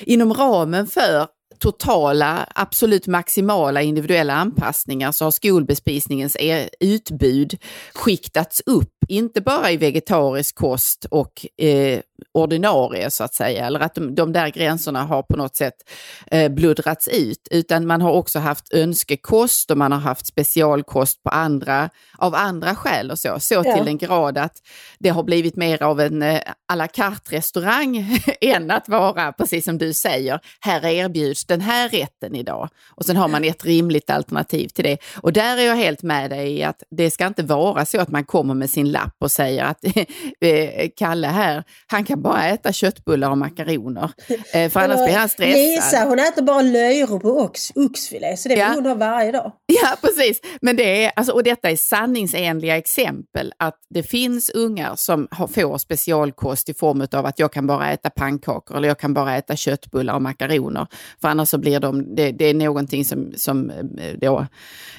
inom ramen för totala, absolut maximala individuella anpassningar så har skolbespisningens e, utbud skiktats upp, inte bara i vegetarisk kost och eh, ordinarie så att säga, eller att de, de där gränserna har på något sätt eh, bluddrats ut, utan man har också haft önskekost och man har haft specialkost på andra, av andra skäl och så, så ja. till den grad att det har blivit mer av en eh, à la carte-restaurang än att vara, precis som du säger, här erbjuds den här rätten idag. Och sen har man ett rimligt alternativ till det. Och där är jag helt med dig i att det ska inte vara så att man kommer med sin lapp och säger att eh, Kalle här, han kan bara äta köttbullar och makaroner. Eh, för annars blir han stressad. Lisa hon äter bara löjrom och ox, oxfilé, så det vill ja. hon ha varje dag. Ja, precis. Men det är, alltså, och detta är sanningsenliga exempel att det finns ungar som har, får specialkost i form av att jag kan bara äta pannkakor eller jag kan bara äta köttbullar och makaroner. För annars så blir de, det, det är någonting som, som eh, då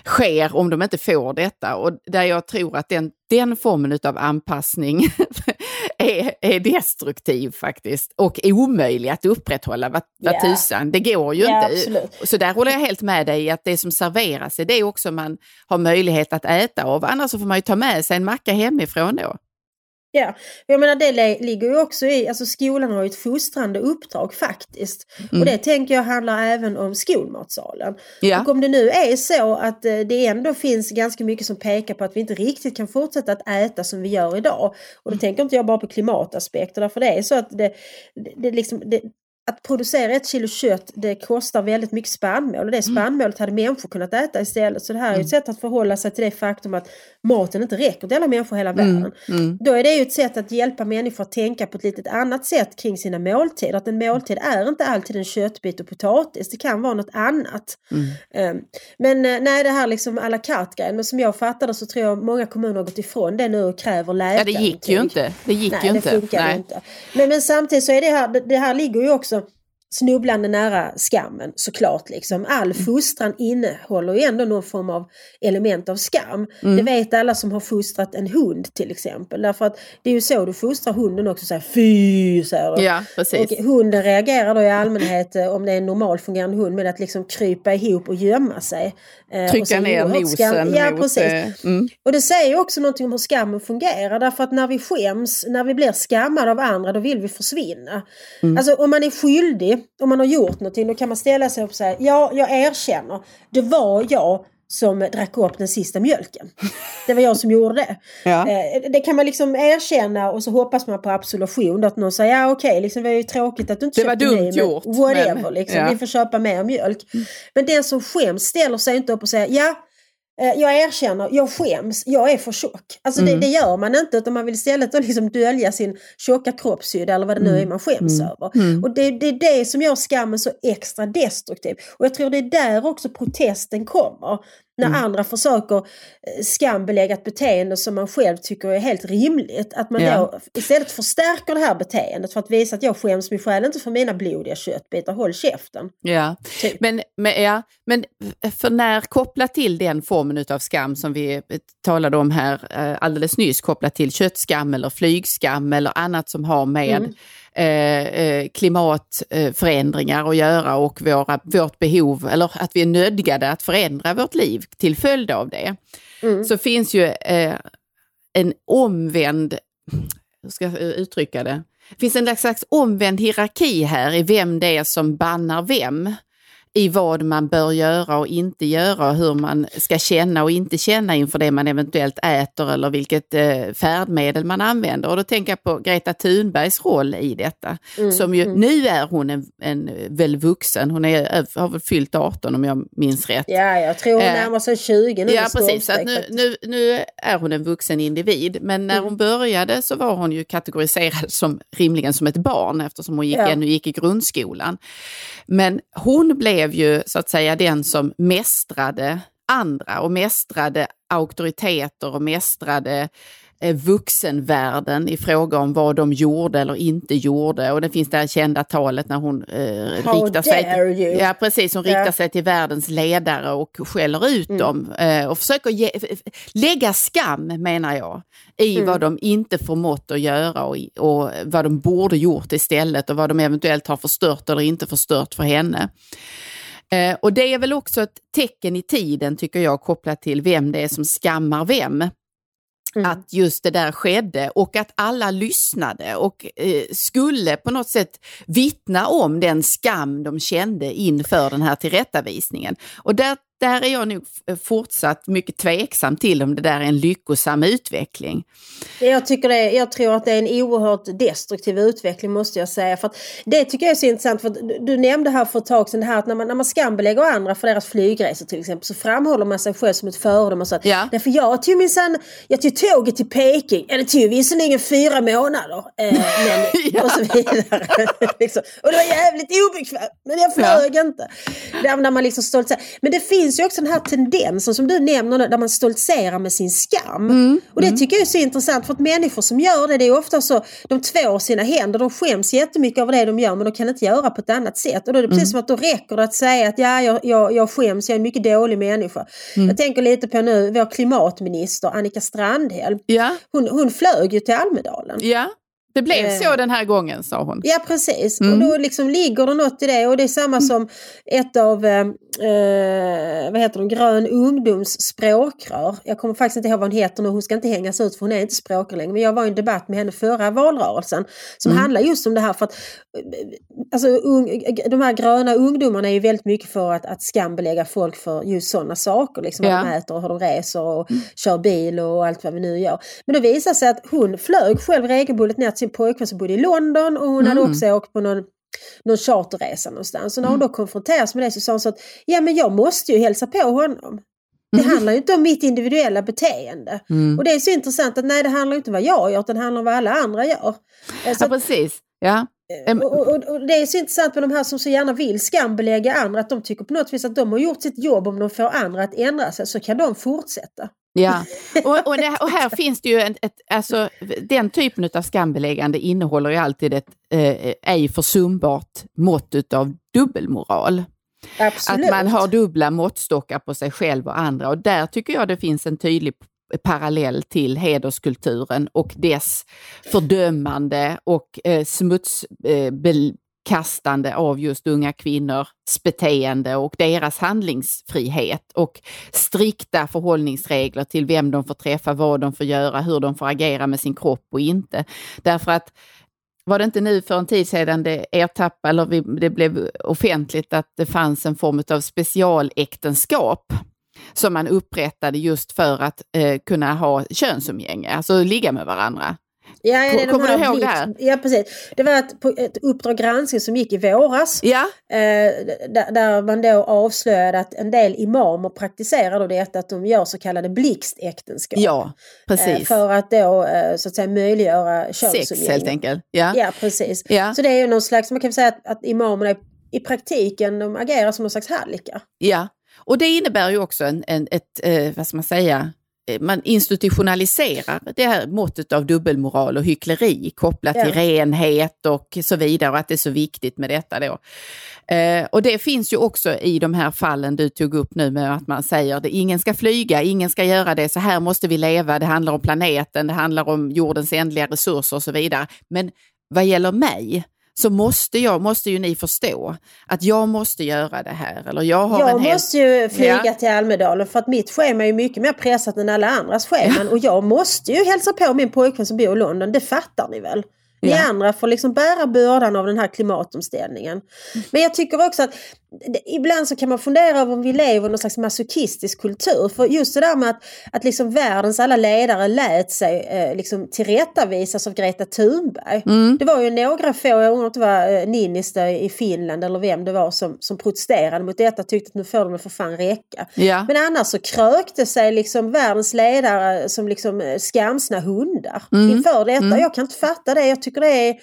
sker om de inte får detta. Och där jag tror att den, den formen av anpassning är, är destruktiv faktiskt och omöjlig att upprätthålla. Vad, vad yeah. tusan, det går ju yeah, inte. Absolut. Så där håller jag helt med dig att det som serveras är det också man har möjlighet att äta av. Annars så får man ju ta med sig en macka hemifrån då. Ja, jag menar det ligger ju också i, alltså skolan har ju ett fostrande uppdrag faktiskt. Mm. Och det tänker jag handlar även om skolmatsalen. Ja. Och om det nu är så att eh, det ändå finns ganska mycket som pekar på att vi inte riktigt kan fortsätta att äta som vi gör idag. Och då tänker inte jag bara på klimataspekterna för det är så att det, det, det, liksom, det, att producera ett kilo kött det kostar väldigt mycket spannmål och det mm. spannmålet hade människor kunnat äta istället. Så det här är ett mm. sätt att förhålla sig till det faktum att maten inte räcker till alla människor i hela mm. världen. Mm. Då är det ju ett sätt att hjälpa människor att tänka på ett litet annat sätt kring sina måltider. Att en måltid är inte alltid en köttbit och potatis, det kan vara något annat. Um, men eh, nej, det här liksom à la carte men som jag fattade så tror jag många kommuner har gått ifrån det nu och kräver läkarintyg. Ja, det gick ju inte. Det gick nej, ju det inte. Funkar nej. inte. Men, men samtidigt så är det här, det här ligger ju också snubblande nära skammen såklart. Liksom. All mm. fostran innehåller ju ändå någon form av element av skam. Mm. Det vet alla som har fostrat en hund till exempel. Därför att det är ju så du fostrar hunden också. Så här, Fy! Säger du. Ja, precis. Och hunden reagerar då i allmänhet eh, om det är en normalfungerande hund med att liksom krypa ihop och gömma sig. Eh, Trycka ner nosen ja, mot... Precis. Eh, mm. Och det säger också någonting om hur skammen fungerar. Därför att när vi skäms, när vi blir skammade av andra, då vill vi försvinna. Mm. Alltså om man är skyldig om man har gjort någonting då kan man ställa sig upp och säga ja, jag erkänner. Det var jag som drack upp den sista mjölken. Det var jag som gjorde det. Ja. Eh, det kan man liksom erkänna och så hoppas man på absolution. Att någon säger ja okej, liksom, det var ju tråkigt att du inte det köpte var dumt gjort, whatever, men, liksom, ja. vi får köpa mer mjölk. Mm. Men den som skäms ställer sig inte upp och säger ja jag erkänner, jag skäms, jag är för tjock. Alltså mm. det, det, gör man inte utan man vill istället liksom dölja sin tjocka kroppshydda eller vad det nu är man skäms mm. över. Mm. Och det, det är det som gör skammen så extra destruktiv. Och jag tror det är där också protesten kommer. När mm. andra försöker eh, skambelägga ett beteende som man själv tycker är helt rimligt. Att man ja. då istället förstärker det här beteendet för att visa att jag skäms min själ inte för mina blodiga köttbitar, håll käften. Ja, typ. men, men, ja. men för när kopplat till den formen av skam som vi eh, talade om här eh, alldeles nyss, kopplat till köttskam eller flygskam eller annat som har med mm Eh, eh, klimatförändringar att göra och våra, vårt behov, eller att vi är nödgade att förändra vårt liv till följd av det, mm. så finns ju eh, en omvänd, hur ska jag uttrycka det, det finns en slags omvänd hierarki här i vem det är som bannar vem i vad man bör göra och inte göra och hur man ska känna och inte känna inför det man eventuellt äter eller vilket eh, färdmedel man använder. Och då tänker jag på Greta Thunbergs roll i detta. Mm, som ju, mm. Nu är hon en, en väl vuxen, hon är, har väl fyllt 18 om jag minns rätt. Ja, jag tror hon eh, närmar sig 20 nu. Ja, precis. Så nu, nu, nu, är hon en vuxen individ. Men när mm. hon började så var hon ju kategoriserad som rimligen som ett barn eftersom hon gick, ja. ännu gick i grundskolan. Men hon blev blev ju så att säga den som mästrade andra och mästrade auktoriteter och mästrade eh, vuxenvärlden i fråga om vad de gjorde eller inte gjorde. Och det finns det här kända talet när hon eh, riktar, sig till, ja, precis, hon yeah. riktar sig till världens ledare och skäller ut mm. dem. Eh, och försöker ge, lägga skam, menar jag, i mm. vad de inte förmått att göra och, och vad de borde gjort istället och vad de eventuellt har förstört eller inte förstört för henne. Eh, och det är väl också ett tecken i tiden tycker jag kopplat till vem det är som skammar vem. Mm. Att just det där skedde och att alla lyssnade och eh, skulle på något sätt vittna om den skam de kände inför den här tillrättavisningen. Och där där är jag nog fortsatt mycket tveksam till om det där är en lyckosam utveckling. Jag, tycker det, jag tror att det är en oerhört destruktiv utveckling måste jag säga. För det tycker jag är så intressant. För du, du nämnde här för ett tag sedan här att när man, när man skambelägger andra för deras flygresor till exempel så framhåller man sig själv som ett föredöme. Att, ja. Därför jag tog minsann, jag tog tåget till Peking, eller tog visserligen fyra månader. Eh, men, ja. Och så vidare. liksom. Och det var jävligt obekvämt men jag flög ja. inte. Där, där man liksom stolt säger. Men det finns finns ju också den här tendensen som du nämner där man stoltserar med sin skam. Mm, Och det tycker jag är så intressant för att människor som gör det, det är ofta så de tvår sina händer, de skäms jättemycket över det de gör men de kan inte göra på ett annat sätt. Och då är det precis Mm. som att då räcker det att säga att ja, jag, jag, jag skäms, jag är en mycket dålig människa. Mm. Jag tänker lite på nu vår klimatminister Annika Strandhäll. Ja, Hon, hon flög ju till Almedalen. ja. Det blev Eh. så den här gången, sa hon. Ja precis, Mm. och då liksom ligger det något i det och det är samma som ett av, eh, vad heter de, Grön ungdoms språkrör. Jag kommer faktiskt inte ihåg vad hon heter nu, hon ska inte hängas ut för hon är inte språkrör längre. Men jag var i en debatt med henne förra valrörelsen som Mm. handlar just om det här för att alltså, ung, de här gröna ungdomarna är ju väldigt mycket för att, att skambelägga folk för just sådana saker. Liksom Ja. vad de äter och hur de reser och kör bil och allt vad vi nu gör. Men det visade sig att hon flög själv regelbundet ner till sin pojkvän som bodde i London och hon hade Mm. också åkt på någon någon charterresa någonstans. Och när hon då konfronteras med det så sa hon så att ja men jag måste ju hälsa på honom. Det handlar ju inte om mitt individuella beteende. Mm. Och det är så intressant att nej det handlar inte om vad jag gör utan det handlar om vad alla andra gör. Eh, Så Ja, precis. Ja. Em, och, och, och det är så intressant med de här som så gärna vill skambelägga andra att de tycker på något vis att de har gjort sitt jobb om de får andra att ändra sig så kan de fortsätta. Ja, och, och, det, och här finns det ju en, ett, alltså, den typen av skambeläggande innehåller ju alltid ett eh, ej försumbart mått av dubbelmoral. Absolut. Att man har dubbla måttstockar på sig själv och andra och där tycker jag det finns en tydlig parallell till hederskulturen och dess fördömande och eh, smutsbekastande av just unga kvinnors beteende och deras handlingsfrihet och strikta förhållningsregler till vem de får träffa, vad de får göra, hur de får agera med sin kropp och inte. Därför att var det inte nu för en tid sedan det ertappade, eller det blev offentligt att det fanns en form av specialäktenskap som man upprättade just för att eh, kunna ha könsumgänge, alltså ligga med varandra. Ja, ja, det är de Kommer här du ihåg det här? Ja, precis. Det var ett, på- ett Uppdrag granskning som gick i våras. Ja, Eh, där, där man då avslöjade att en del imamer praktiserar då detta att de gör så kallade blixtäktenskap. ja Eh, precis. för att då eh, så att säga möjliggöra könsumgänge. Sex helt enkelt. Ja. Ja, precis. Ja. Så det är ju någon slags, man kan säga att, att imamerna i, i praktiken de agerar som någon slags hallickar. Ja, och det innebär ju också en, en, ett, eh, vad ska man säga, Eh, man institutionaliserar det här måttet av dubbelmoral och hyckleri kopplat Ja. till renhet och så vidare och att det är så viktigt med detta då. Eh, och det finns ju också i de här fallen du tog upp nu med att man säger att ingen ska flyga, ingen ska göra det, så här måste vi leva, det handlar om planeten, det handlar om jordens ändliga resurser och så vidare. Men vad gäller mig så måste jag, måste ju ni förstå att jag måste göra det här. Eller jag har Jag en måste ju flyga Ja. till Almedalen för att mitt schema är ju mycket mer pressat än alla andras scheman. Och jag måste ju hälsa på min pojkvän som bor i London, det fattar ni väl? Ni Ja. andra får liksom bära bördan av den här klimatomställningen. Men jag tycker också att ibland så kan man fundera över om vi lever i någon slags masochistisk kultur. För just det där med att, att liksom världens alla ledare lät sig eh, liksom tillrättavisas av Greta Thunberg. Mm. Det var ju några få, jag undrar om det var eh, Niinistö i Finland eller vem det var som, som protesterade mot detta tyckte att nu får de för fan räcka. Ja. Men annars så krökte sig liksom världens ledare som liksom eh, skamsna hundar Mm. inför detta. Jag kan inte fatta det. Jag tycker det är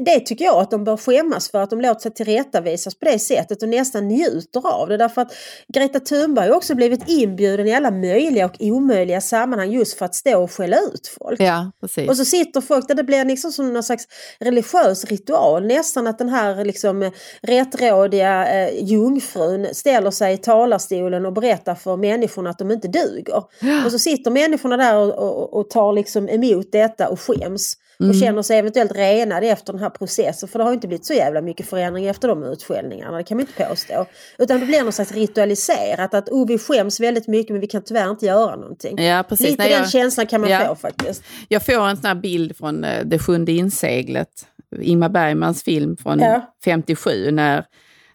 det tycker jag att de bör skämmas för att de låter sig tillrättavisas på det sättet och nästan njuter av det. Därför att Greta Thunberg har också blivit inbjuden i alla möjliga och omöjliga sammanhang just för att stå och skälla ut folk. Ja. Och så sitter folk där det blir liksom som någon slags religiös ritual. Nästan att den här liksom eh, rättrådiga eh, jungfrun ställer sig i talarstolen och berättar för människorna att de inte duger. Och så sitter människorna där och, och, och tar liksom emot detta och skäms. Och känner sig eventuellt renade efter den här processen. För det har inte blivit så jävla mycket förändring efter de utskällningarna. Det kan man inte påstå. Utan det blir någon slags ritualiserat. Att oh, vi skäms väldigt mycket men vi kan tyvärr inte göra någonting. Ja, precis. Lite Nej, den jag- känslan kan man Ja. få faktiskt. Jag får en sån här bild från eh, Det sjunde inseglet, Ingmar Bergmans film från Ja. 57, när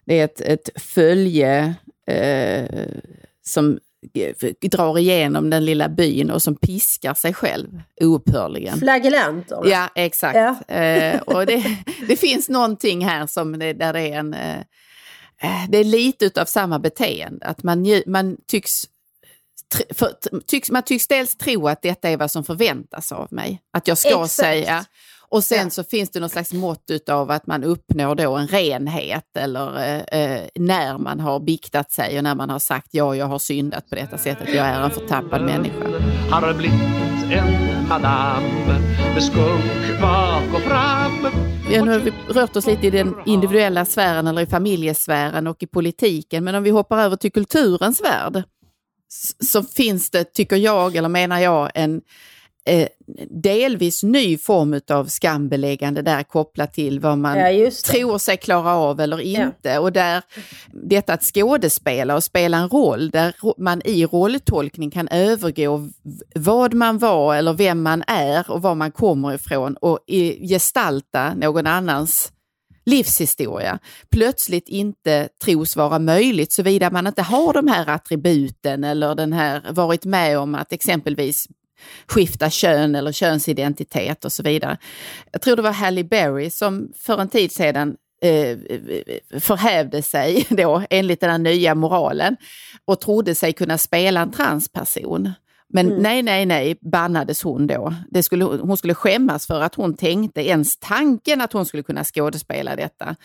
det är ett, ett följe eh, som drar igenom den lilla byn och som piskar sig själv oupphörligen. Flagellanter. Ja, exakt. Ja. Eh, och det, det finns någonting här som det, där det är en... Eh, eh, det är lite utav samma beteende, att man, man tycks... För, tycks, man tycks dels tro att detta är vad som förväntas av mig. Att jag ska Exakt. säga. Och sen Ja. så finns det någon slags mått av att man uppnår då en renhet eller eh, eh, när man har biktat sig och när man har sagt ja, jag har syndat på detta sättet, jag är en förtappad människa. Har blivit en madam med skunk bak och fram Ja, nu har vi rört oss lite i den individuella sfären eller i familjesfären och i politiken, men om vi hoppar över till kulturens värld så finns det, tycker jag, eller menar jag, en eh, delvis ny form av skambeläggande där kopplat till vad man Ja, tror sig klara av eller inte. Och där detta att skådespela och spela en roll, där man i rolltolkning kan övergå vad man var eller vem man är och var man kommer ifrån och gestalta någon annans livshistoria. Plötsligt inte tros vara möjligt såvida man inte har de här attributen eller den här varit med om att exempelvis skifta kön eller könsidentitet och så vidare. Jag tror det var Halle Berry som för en tid sedan eh, förhävde sig då enligt den här nya moralen och trodde sig kunna spela en transperson. Men nej, nej, nej, bannades hon då. Det skulle, hon skulle skämmas för att hon tänkte ens tanken att hon skulle kunna skådespela detta.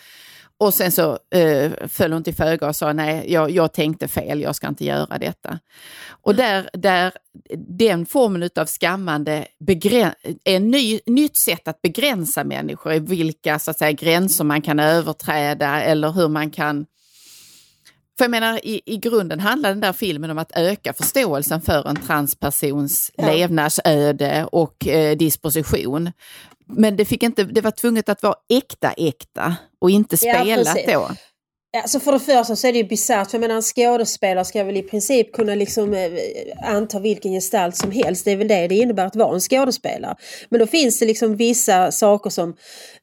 Och sen så eh, föll hon till föga och sa nej, jag, jag tänkte fel, jag ska inte göra detta. Och där, där den formen av skammande är ett ny, nytt sätt att begränsa människor i vilka så att säga, gränser man kan överträda eller hur man kan för jag menar, i, i grunden handlar den där filmen om att öka förståelsen för en transpersons Ja. levnadsöde och eh, disposition. Men det, fick inte, det var tvunget att vara äkta äkta och inte Ja, spelat precis. då. Ja, så för det första så är det ju bisarrt, för jag menar en skådespelare ska väl i princip kunna liksom eh, anta vilken gestalt som helst. Det är väl det det innebär att vara en skådespelare. Men då finns det liksom vissa saker som...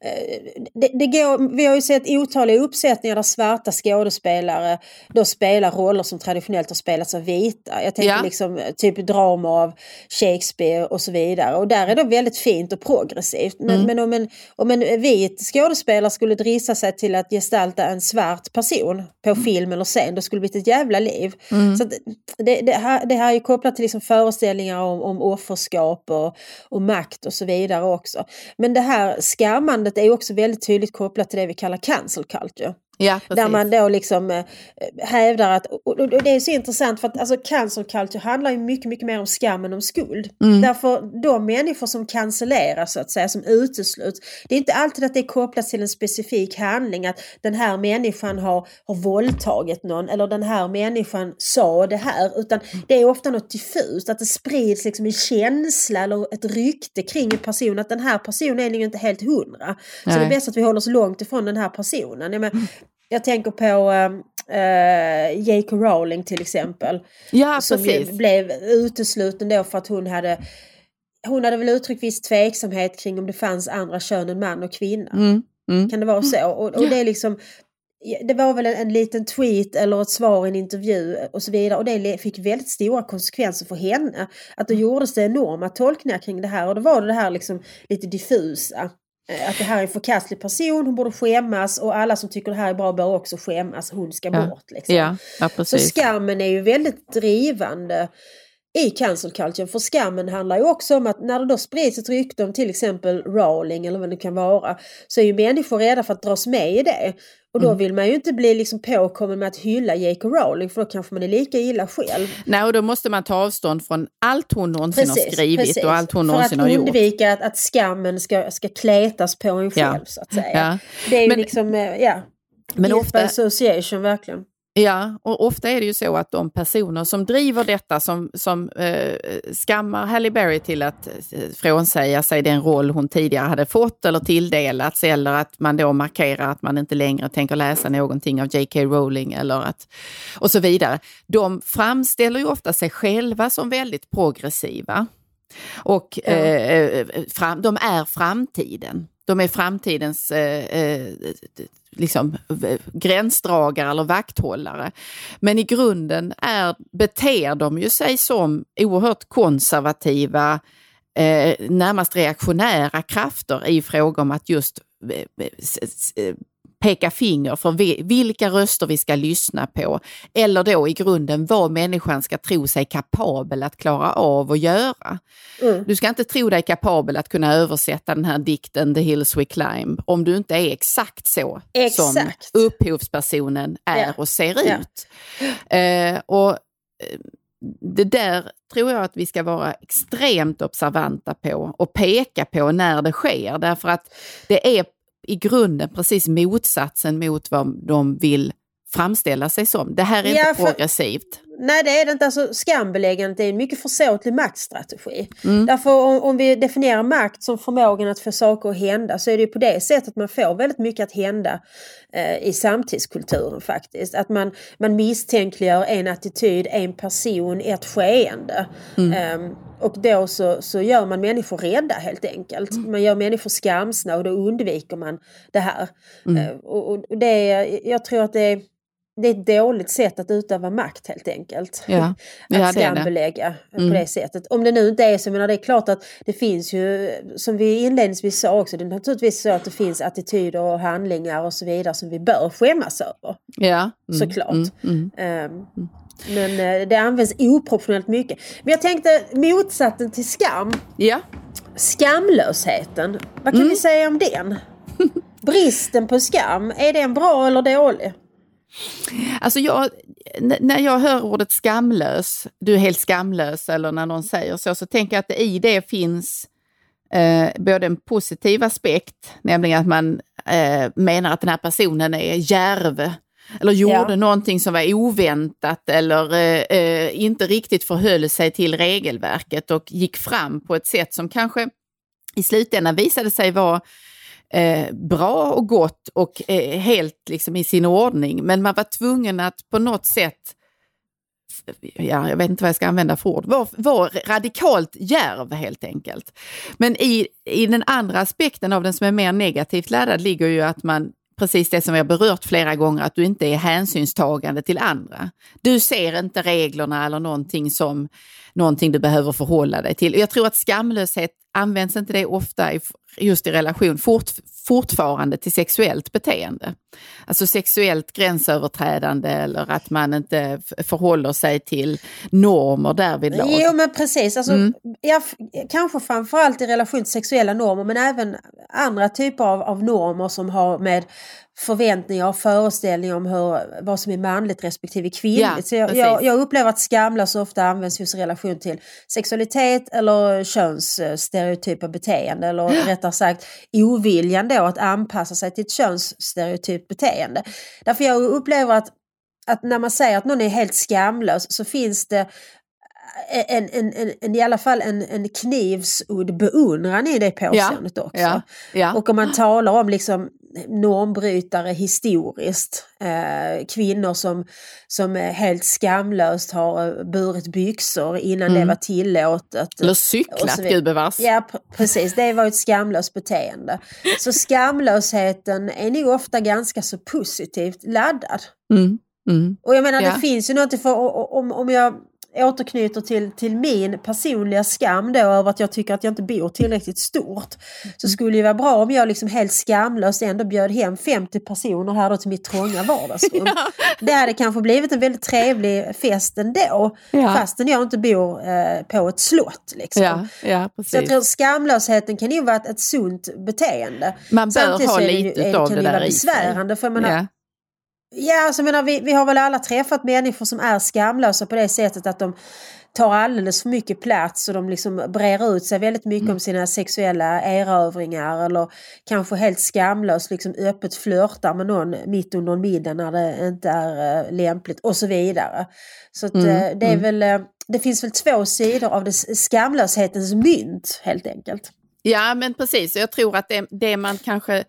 Eh, det, det går, vi har ju sett otaliga uppsättningar där svarta skådespelare då spelar roller som traditionellt har spelats av vita. Jag tänker Ja. liksom eh, typ drama av Shakespeare och så vidare. Och där är det väldigt fint och progressivt. Men, men om, en, om en vit skådespelare skulle drissa sig till att gestalta en svart person på film eller scen, då skulle det bli ett jävla liv. Så att det, det, här, det här är kopplat till liksom föreställningar om, om offerskap och, och makt och så vidare också. Men det här skammandet är också väldigt tydligt kopplat till det vi kallar cancel culture. Ja, precis. Där man då liksom eh, hävdar att, och, det är så intressant för att alltså cancel culture handlar ju mycket, mycket mer om skam än om skuld. Därför de människor som cancelleras så att säga, som utesluts, det är inte alltid att det är kopplat till en specifik handling, att den här människan har, har våldtagit någon eller den här människan sa det här, utan det är ofta något diffust, att det sprids liksom en känsla eller ett rykte kring en person, att den här personen är nog inte helt hundra. Så Nej. det är bäst att vi håller oss långt ifrån den här personen. Jag, men, jag tänker på äh, J.K. Rowling till exempel. ja, som precis. blev utesluten då för att hon hade hon hade väl uttryckt viss tveksamhet kring om det fanns andra kön än man och kvinna. Mm, mm. Kan det vara så? Och, och det är liksom det var väl en, en liten tweet eller ett svar i en intervju och så vidare och det fick väldigt stora konsekvenser för henne. Att då gjordes det enorma tolkningar kring det här och då var det det här liksom lite diffusa. Eh, Att det här är en förkastlig person, hon borde skämmas och alla som tycker det här är bra bör också skämmas, hon ska Ja. bort. Liksom. Ja, ja, Så skammen är ju väldigt drivande i cancel culture. För skammen handlar ju också om att när det då sprids ett rykte om till exempel Rowling eller vad det kan vara så är ju människor rädda för att dras med i det. Och Mm. då vill man ju inte bli liksom påkommen med att hylla J.K. Rowling för då kanske man är lika illa själv. Nej, och då måste man ta avstånd från allt hon någonsin har skrivit precis. och allt hon för någonsin att har gjort. undvika att, att skammen ska, ska kletas på en Ja. själv så att säga. Ja. Det är ju Men- liksom, eh, ja, Men ofta- association verkligen. Ja, och ofta är det ju så att de personer som driver detta, som, som eh, skammar Halle Berry till att eh, frånsäga sig den roll hon tidigare hade fått eller tilldelats, eller att man då markerar att man inte längre tänker läsa någonting av J.K. Rowling eller att, och så vidare. De framställer ju ofta sig själva som väldigt progressiva. Och Ja. eh, fram, de är framtiden. De är framtidens eh, eh, liksom, gränsdragare eller vakthållare. Men i grunden är, beter de ju sig som oerhört konservativa, eh, närmast reaktionära krafter i fråga om att just eh, eh, eh peka finger för vilka röster vi ska lyssna på. Eller då i grunden vad människan ska tro sig kapabel att klara av att göra. Mm. Du ska inte tro dig kapabel att kunna översätta den här dikten The Hills We Climb om du inte är exakt så exakt. som upphovspersonen är ja. och ser ja. ut. Eh, och eh, det där tror jag att vi ska vara extremt observanta på och peka på när det sker därför att det är i grunden precis motsatsen mot vad de vill framställa sig som. Det här är ja, inte progressivt. Nej det är det inte. Alltså, skambeläggandet är en mycket försåtlig maktstrategi. Mm. Därför om, om, vi definierar makt som förmågan att få saker att hända så är det på det sättet man får väldigt mycket att hända eh, i samtidskulturen faktiskt. Att man, man misstänkliggör en attityd, en person, ett skeende. Mm. Um, och då så, så gör man människor rädda helt enkelt. Mm. Man gör människor skamsna och då undviker man det här. Mm. Uh, och, och det, jag tror att det är det är ett dåligt sätt att utöva makt helt enkelt. Ja. att skambelägga mm. på det sättet. Om det nu inte är så, menar det är klart att det finns ju, som vi inledningsvis sa också, det är naturligtvis så att det finns attityder och handlingar och så vidare som vi bör skämmas över. Ja. Mm. Såklart. Mm. Um, men uh, det används oproportionellt mycket. Men jag tänkte motsatsen till skam. Ja. Skamlösheten. Vad kan mm. vi säga om den? Bristen på skam, är den bra eller dålig? Alltså jag, när jag hör ordet skamlös, du är helt skamlös eller när någon säger så, så tänker jag att det i det finns eh, både en positiv aspekt, nämligen att man eh, menar att den här personen är järv eller gjorde ja. någonting som var oväntat eller eh, eh, inte riktigt förhöll sig till regelverket och gick fram på ett sätt som kanske i slutändan visade sig vara eh, bra och gott och eh, helt liksom i sin ordning. Men man var tvungen att på något sätt ja, jag vet inte vad jag ska använda för ord, var, var radikalt djärv helt enkelt. Men i, i den andra aspekten av den som är mer negativt laddad ligger ju att man precis det som vi har berört flera gånger, att du inte är hänsynstagande till andra. Du ser inte reglerna eller någonting som någonting du behöver förhålla dig till. Jag tror att skamlöshet används inte det ofta i, just i relation fort, fortfarande till sexuellt beteende. Alltså sexuellt gränsöverträdande eller att man inte förhåller sig till normer därvidlag. Jo men precis, alltså, mm. ja, kanske framförallt i relation till sexuella normer men även andra typer av, av normer som har med förväntningar och föreställningar om hur, vad som är manligt respektive kvinnligt. Ja, så jag, jag, jag, upplever att skamlös ofta används just i relation till sexualitet eller könsstereotypa beteende eller rättare sagt oviljan då att anpassa sig till ett könsstereotypt beteende. Därför jag upplever att, att när man säger att någon är helt skamlös så finns det en, en, en, en, i alla fall en, en knivsudd beundran i det påståendet ja, också. Ja, ja. Och om man talar om liksom normbrytare historiskt. Eh, kvinnor som, som helt skamlöst har burit byxor innan mm. det var tillåtet. Eller cyklat, gubevars. Ja, precis. Det var ett skamlöst beteende. Så skamlösheten är nog ofta ganska så positivt laddad. Mm. Mm. Och jag menar ja. det finns ju något för om, om jag återknyter till, till min personliga skam då över att jag tycker att jag inte bor tillräckligt stort. Så mm. skulle det vara bra om jag liksom helt skamlöst ändå bjöd hem 50 personer här då till mitt trånga vardagsrum. ja. Det hade kanske blivit en väldigt trevlig fest ändå. Ja. Fastän jag inte bor eh, på ett slott. Liksom. Ja, ja, precis. Så jag tror skamlösheten kan ju vara ett, ett sunt beteende. Man bör Samtidigt ha lite det, av det, det där i sig. För menar, ja. Ja, alltså, menar, vi, vi har väl alla träffat människor som är skamlösa på det sättet att de tar alldeles för mycket plats och de liksom brer ut sig väldigt mycket mm. om sina sexuella erövringar eller kanske helt skamlöst liksom öppet flörtar med någon mitt under en middag när det inte är uh, lämpligt och så vidare. Så att, mm. uh, det är mm. väl, uh, det finns väl två sidor av det skamlöshetens mynt helt enkelt. Ja men precis, jag tror att det, det man kanske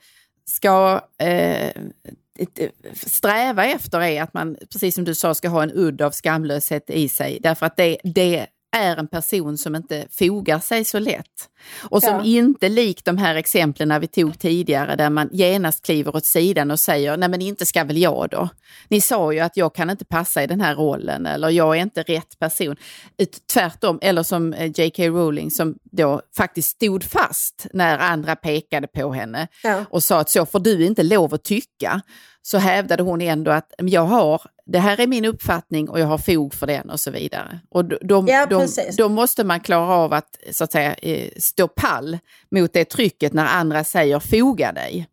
ska Eh, sträva efter är att man, precis som du sa, ska ha en udd av skamlöshet i sig. Därför att det, det är en person som inte fogar sig så lätt. Och som Ja. inte likt de här exemplen vi tog tidigare där man genast kliver åt sidan och säger nej men inte ska väl jag då. Ni sa ju att jag kan inte passa i den här rollen eller jag är inte rätt person. Tvärtom, eller som eh, J.K. Rowling som då faktiskt stod fast när andra pekade på henne Ja. och sa att så får du inte lov att tycka. Så hävdade hon ändå att "Men jag har, det här är min uppfattning och jag har fog för den och så vidare. Och då, Ja, då, då måste man klara av att, så att säga, eh, stå pall mot det trycket när andra säger foga dig.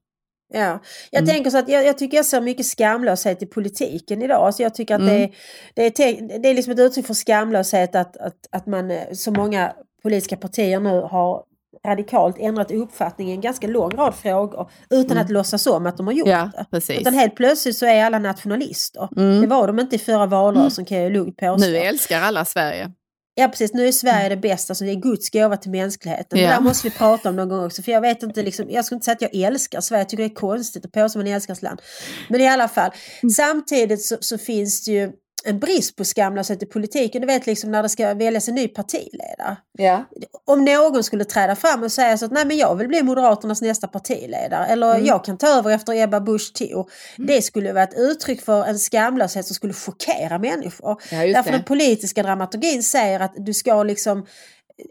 Ja, jag Mm. tänker så att jag, jag tycker jag ser mycket skamlöshet i politiken idag. Alltså jag tycker att Mm. det, är, det, är, det är liksom ett uttryck för skamlöshet att, att, att man, eh, så många politiska partier nu har radikalt ändrat uppfattning i en ganska lång rad frågor utan att låtsas om att de har gjort Mm. Ja, det. precis. Utan helt plötsligt så är alla nationalister. Mm. Det var de inte i förra valrörelsen kan jag lugnt påstå. Nu älskar alla Sverige. Ja precis, nu är Sverige det bästa, så det är Guds gåva till mänskligheten. Ja. Det där måste vi prata om någon gång också. För jag vet inte, liksom, jag skulle inte säga att jag älskar Sverige, jag tycker det är konstigt att påstå att man älskar land. Men i alla fall, Mm. samtidigt så, så finns det ju en brist på skamlöshet i politiken. Du vet liksom när det ska väljas en ny partiledare. Ja. Om någon skulle träda fram och säga så att nej men jag vill bli Moderaternas nästa partiledare eller Mm. jag kan ta över efter Ebba Busch Thor. Det skulle vara ett uttryck för en skamlöshet som skulle chockera människor. Ja, Därför det. den politiska dramaturgin säger att du ska liksom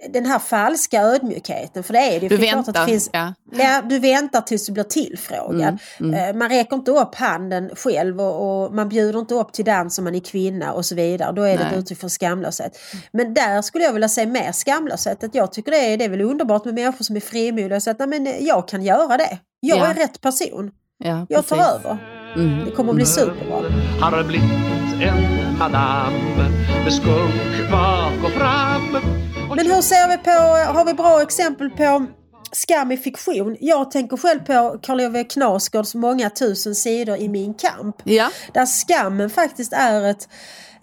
den här falska ödmjukheten, för det är det ju. Du väntar. Det finns, ja. ja, du väntar tills du blir tillfrågad. Mm, Eh, Man räcker inte upp handen själv och, och man bjuder inte upp till dans om man är kvinna och så vidare. Då är det ett uttryck för skamlöshet. Men där skulle jag vilja se mer skamlöshet. Att jag tycker det är, det är väl underbart med människor som är frimodiga och säger att "Nej, men eh, jag kan göra det. Jag Ja. är rätt person. Ja, Jag tar över. Mm. Det kommer att bli superbra. Har blivit en madam med skunk bak och fram. Men hur ser vi på, har vi bra exempel på skam i fiktion? Jag tänker själv på Karl Ove Knausgårds många tusen sidor i Min kamp. Ja, Där skammen faktiskt är ett,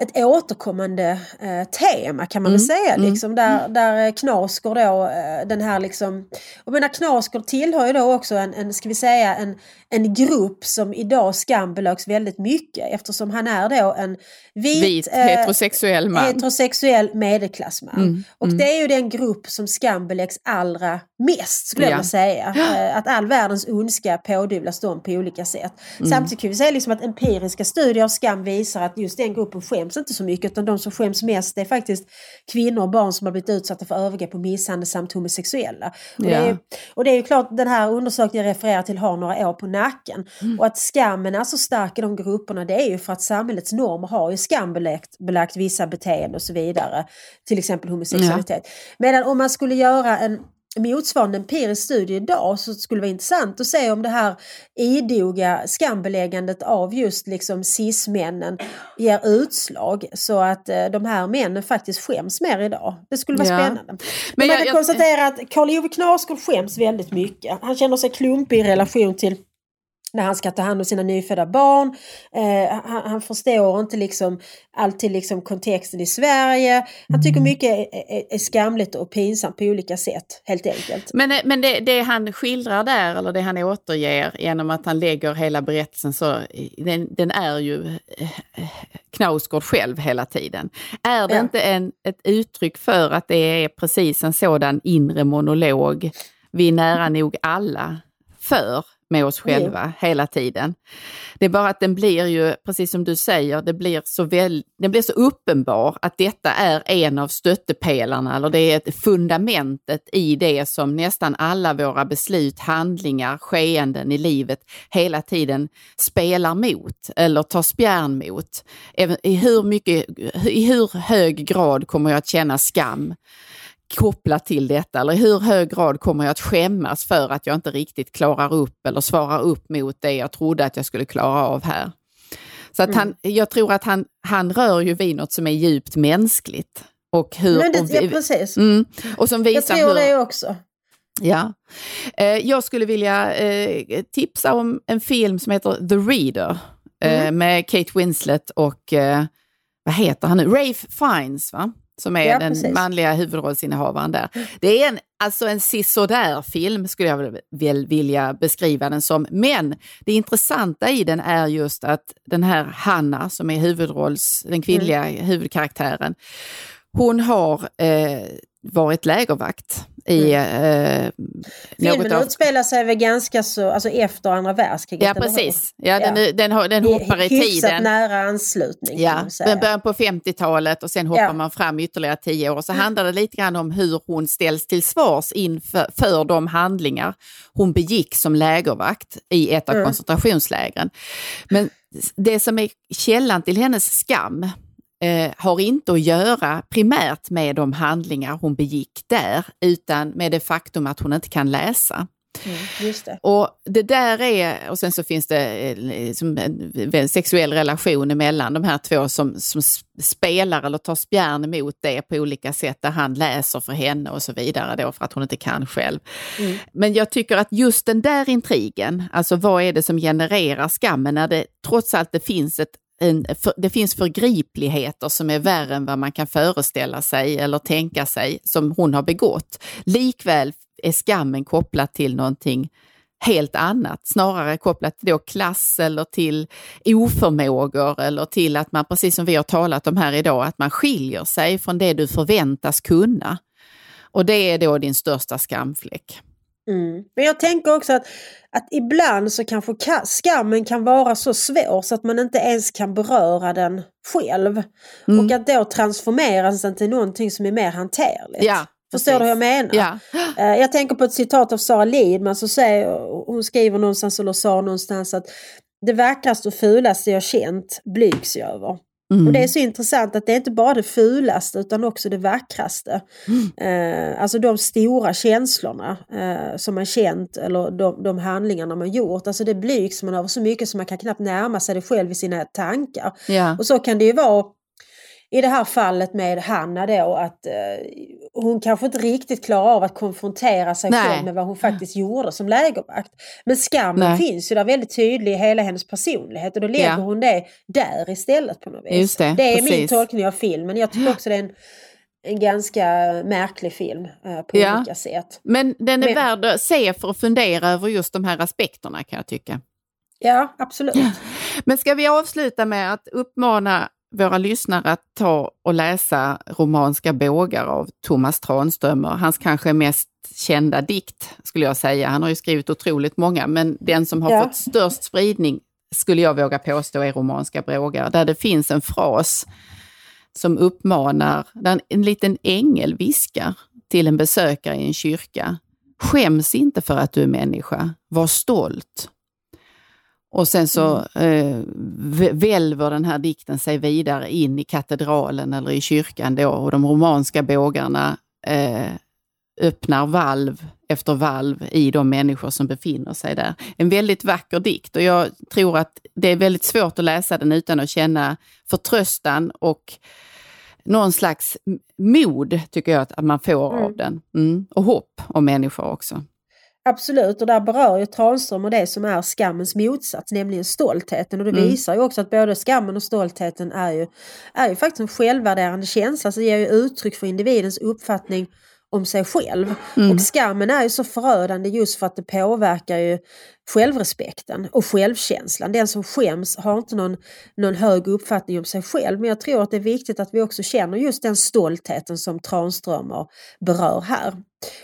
ett återkommande eh, tema kan man väl säga. Liksom, där, där eh, Knausgård då, eh, den här liksom... Jag menar Knausgård tillhör ju då också en, en ska vi säga, en, en grupp som idag skambelögs väldigt mycket eftersom han är då en vit, vit eh, heterosexuell man. heterosexuell medelklassman. Mm, Och det är ju den grupp som skambeläggs allra mest skulle jag Ja. vilja säga. Eh, Att all världens ondska pådyvlas dem på olika sätt. Mm. Samtidigt kan vi säga liksom att empiriska studier av skam visar att just den gruppen skäms inte så mycket utan de som skäms mest är faktiskt kvinnor och barn som har blivit utsatta för övergrepp och misshandel samt homosexuella. Och, det, är, och det är ju klart den här undersökningen jag refererar till har några år på nacken. Mm. Och att skammen är så stark i de grupperna det är ju för att samhällets normer har ju skambelagt belagt vissa beteenden och så vidare. Till exempel homosexualitet. Medan om man skulle göra en motsvarande empirisk studie idag så skulle det vara intressant att se om det här idoga skambeläggandet av just liksom cis-männen ger utslag så att eh, de här männen faktiskt skäms mer idag. Det skulle vara Ja. spännande. Men, Men man jag- kan jag- konstatera att Karl Ove Knausgård skäms väldigt mycket. Han känner sig klumpig i relation till när han ska ta hand om sina nyfödda barn. Eh, han, han förstår inte liksom alltid liksom kontexten i Sverige. Han tycker mycket är, är, är skamligt och pinsamt på olika sätt, helt enkelt. Men, men det, det han skildrar där, eller det han återger genom att han lägger hela berättelsen så, den, den är ju eh, Knausgård själv hela tiden. Är det Ja. inte en, ett uttryck för att det är precis en sådan inre monolog vi nära nog alla för med oss själva hela tiden. Det är bara att den blir ju, precis som du säger, det blir så, väl, den blir så uppenbar att detta är en av stöttepelarna, eller det är ett fundamentet i det som nästan alla våra beslut, handlingar, skeenden i livet hela tiden spelar mot eller tar spjärn mot. I hur, mycket, I hur hög grad kommer jag att känna skam? Kopplat till detta? Eller i hur hög grad kommer jag att skämmas för att jag inte riktigt klarar upp eller svarar upp mot det jag trodde att jag skulle klara av här? Så att han, jag tror att han, han rör ju vid något som är djupt mänskligt. Och, hur, Men det, och, ja, vi- precis. mm, och som Jag visar tror hur, det också. Ja. Eh, jag skulle vilja eh, tipsa om en film som heter The Reader eh, med Kate Winslet och vad heter han nu? Rafe Fiennes, va? Som är Ja, den precis. manliga huvudrollsinnehavaren där. Det är en, alltså en sisådär-film skulle jag väl- vilja beskriva den som. Men det intressanta i den är just att den här Hanna som är huvudrolls, den kvinnliga huvudkaraktären, Hon har eh, varit lägervakt i eh, Filmen av... utspelar sig väl ganska så, alltså efter andra världskriget? Ja precis, ja, den, Ja. den, har- den hoppar i Hyfsat tiden. nära anslutning Ja, men början på 50-talet och sen hoppar Ja. Mm. man fram ytterligare tio år. Så handlar det lite grann om hur hon ställs till svars inför för de handlingar hon begick som lägervakt i ett av Mm. koncentrationslägren. Men det som är källan till hennes skam eh, har inte att göra primärt med de handlingar hon begick där, utan med det faktum att hon inte kan läsa. Mm, det. Och det där är, och sen så finns det eh, som en sexuell relation emellan de här två som, som spelar eller tar spjärn emot det på olika sätt där han läser för henne och så vidare då för att hon inte kan själv. Mm. Men jag tycker att just den där intrigen, alltså vad är det som genererar skammen när det trots allt det finns ett en, för, det finns förgripligheter som är värre än vad man kan föreställa sig eller tänka sig som hon har begått. Likväl är skammen kopplad till någonting helt annat, snarare kopplat till då klass eller till oförmågor eller till att man, precis som vi har talat om här idag, att man skiljer sig från det du förväntas kunna. Och det är då din största skamfläck. Mm. Men jag tänker också att, att ibland så kanske ka- skammen kan vara så svår så att man inte ens kan beröra den själv. Mm. Och att då transformeras den till någonting som är mer hanterligt. Ja, Förstår du hur jag menar? Ja. Eh, Jag tänker på ett citat av Sara Lidman som säger, hon skriver någonstans eller sa någonstans att det vackraste och fulaste jag känt blygs jag över. Mm. Och det är så intressant att det är inte bara det fulaste utan också det vackraste. Eh, alltså de stora känslorna eh, som man känt eller de, de handlingarna man gjort. Alltså det blygs man över så mycket som man kan knappt närma sig det själv i sina tankar. Ja. Och så kan det ju vara i det här fallet med Hanna då att eh, hon kanske inte riktigt klarar av att konfrontera sig Nej. själv med vad hon faktiskt gjorde som lägervakt. Men skammen Nej. finns ju där väldigt tydlig i hela hennes personlighet och då lägger Ja. hon det där istället på något vis. Just det, är min precis. tolkning av filmen. Jag tycker också det är en, en ganska märklig film eh, på Ja. olika sätt. Men den är Men- värd att se för att fundera över just de här aspekterna kan jag tycka. Ja, absolut. Men ska vi avsluta med att uppmana våra lyssnare att ta och läsa Romanska bågar av Thomas Tranströmer. Hans kanske mest kända dikt skulle jag säga. Han har ju skrivit otroligt många, men den som har Ja. fått störst spridning skulle jag våga påstå är Romanska bågar, där det finns en fras som uppmanar, där en liten ängel viskar till en besökare i en kyrka. Skäms inte för att du är människa, var stolt. Och sen så eh, vä- välver den här dikten sig vidare in i katedralen eller i kyrkan då och de romanska bågarna eh, öppnar valv efter valv i de människor som befinner sig där. En väldigt vacker dikt och jag tror att det är väldigt svårt att läsa den utan att känna förtröstan och någon slags mod tycker jag att man får av den. Mm. Och hopp om människor också. Absolut, och där berör ju Tranströmer det som är skammens motsats, nämligen stoltheten. Och det Mm. visar ju också att både skammen och stoltheten är ju, är ju faktiskt en självvärderande känsla, så det ger ju uttryck för individens uppfattning om sig själv. Mm. Och skammen är ju så förödande just för att det påverkar ju självrespekten och självkänslan. Den som skäms har inte någon, någon hög uppfattning om sig själv. Men jag tror att det är viktigt att vi också känner just den stoltheten som Tranströmer berör här. Och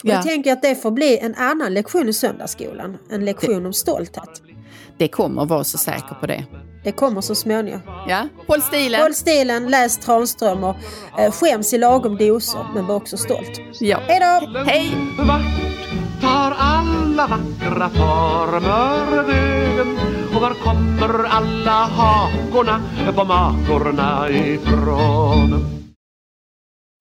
Ja. Jag tänker att det får bli en annan lektion i söndagsskolan. En lektion om stolthet. Det kommer vara så säker på det. Det kommer så småningom. Ja, håll stilen! Håll stilen, läs Tranströmer, eh, skäms i lagom doser men var också stolt. Ja. Hej då! Hej! Vart tar alla vackra former vägen? Och var kommer alla hakorna på makorna ifrån?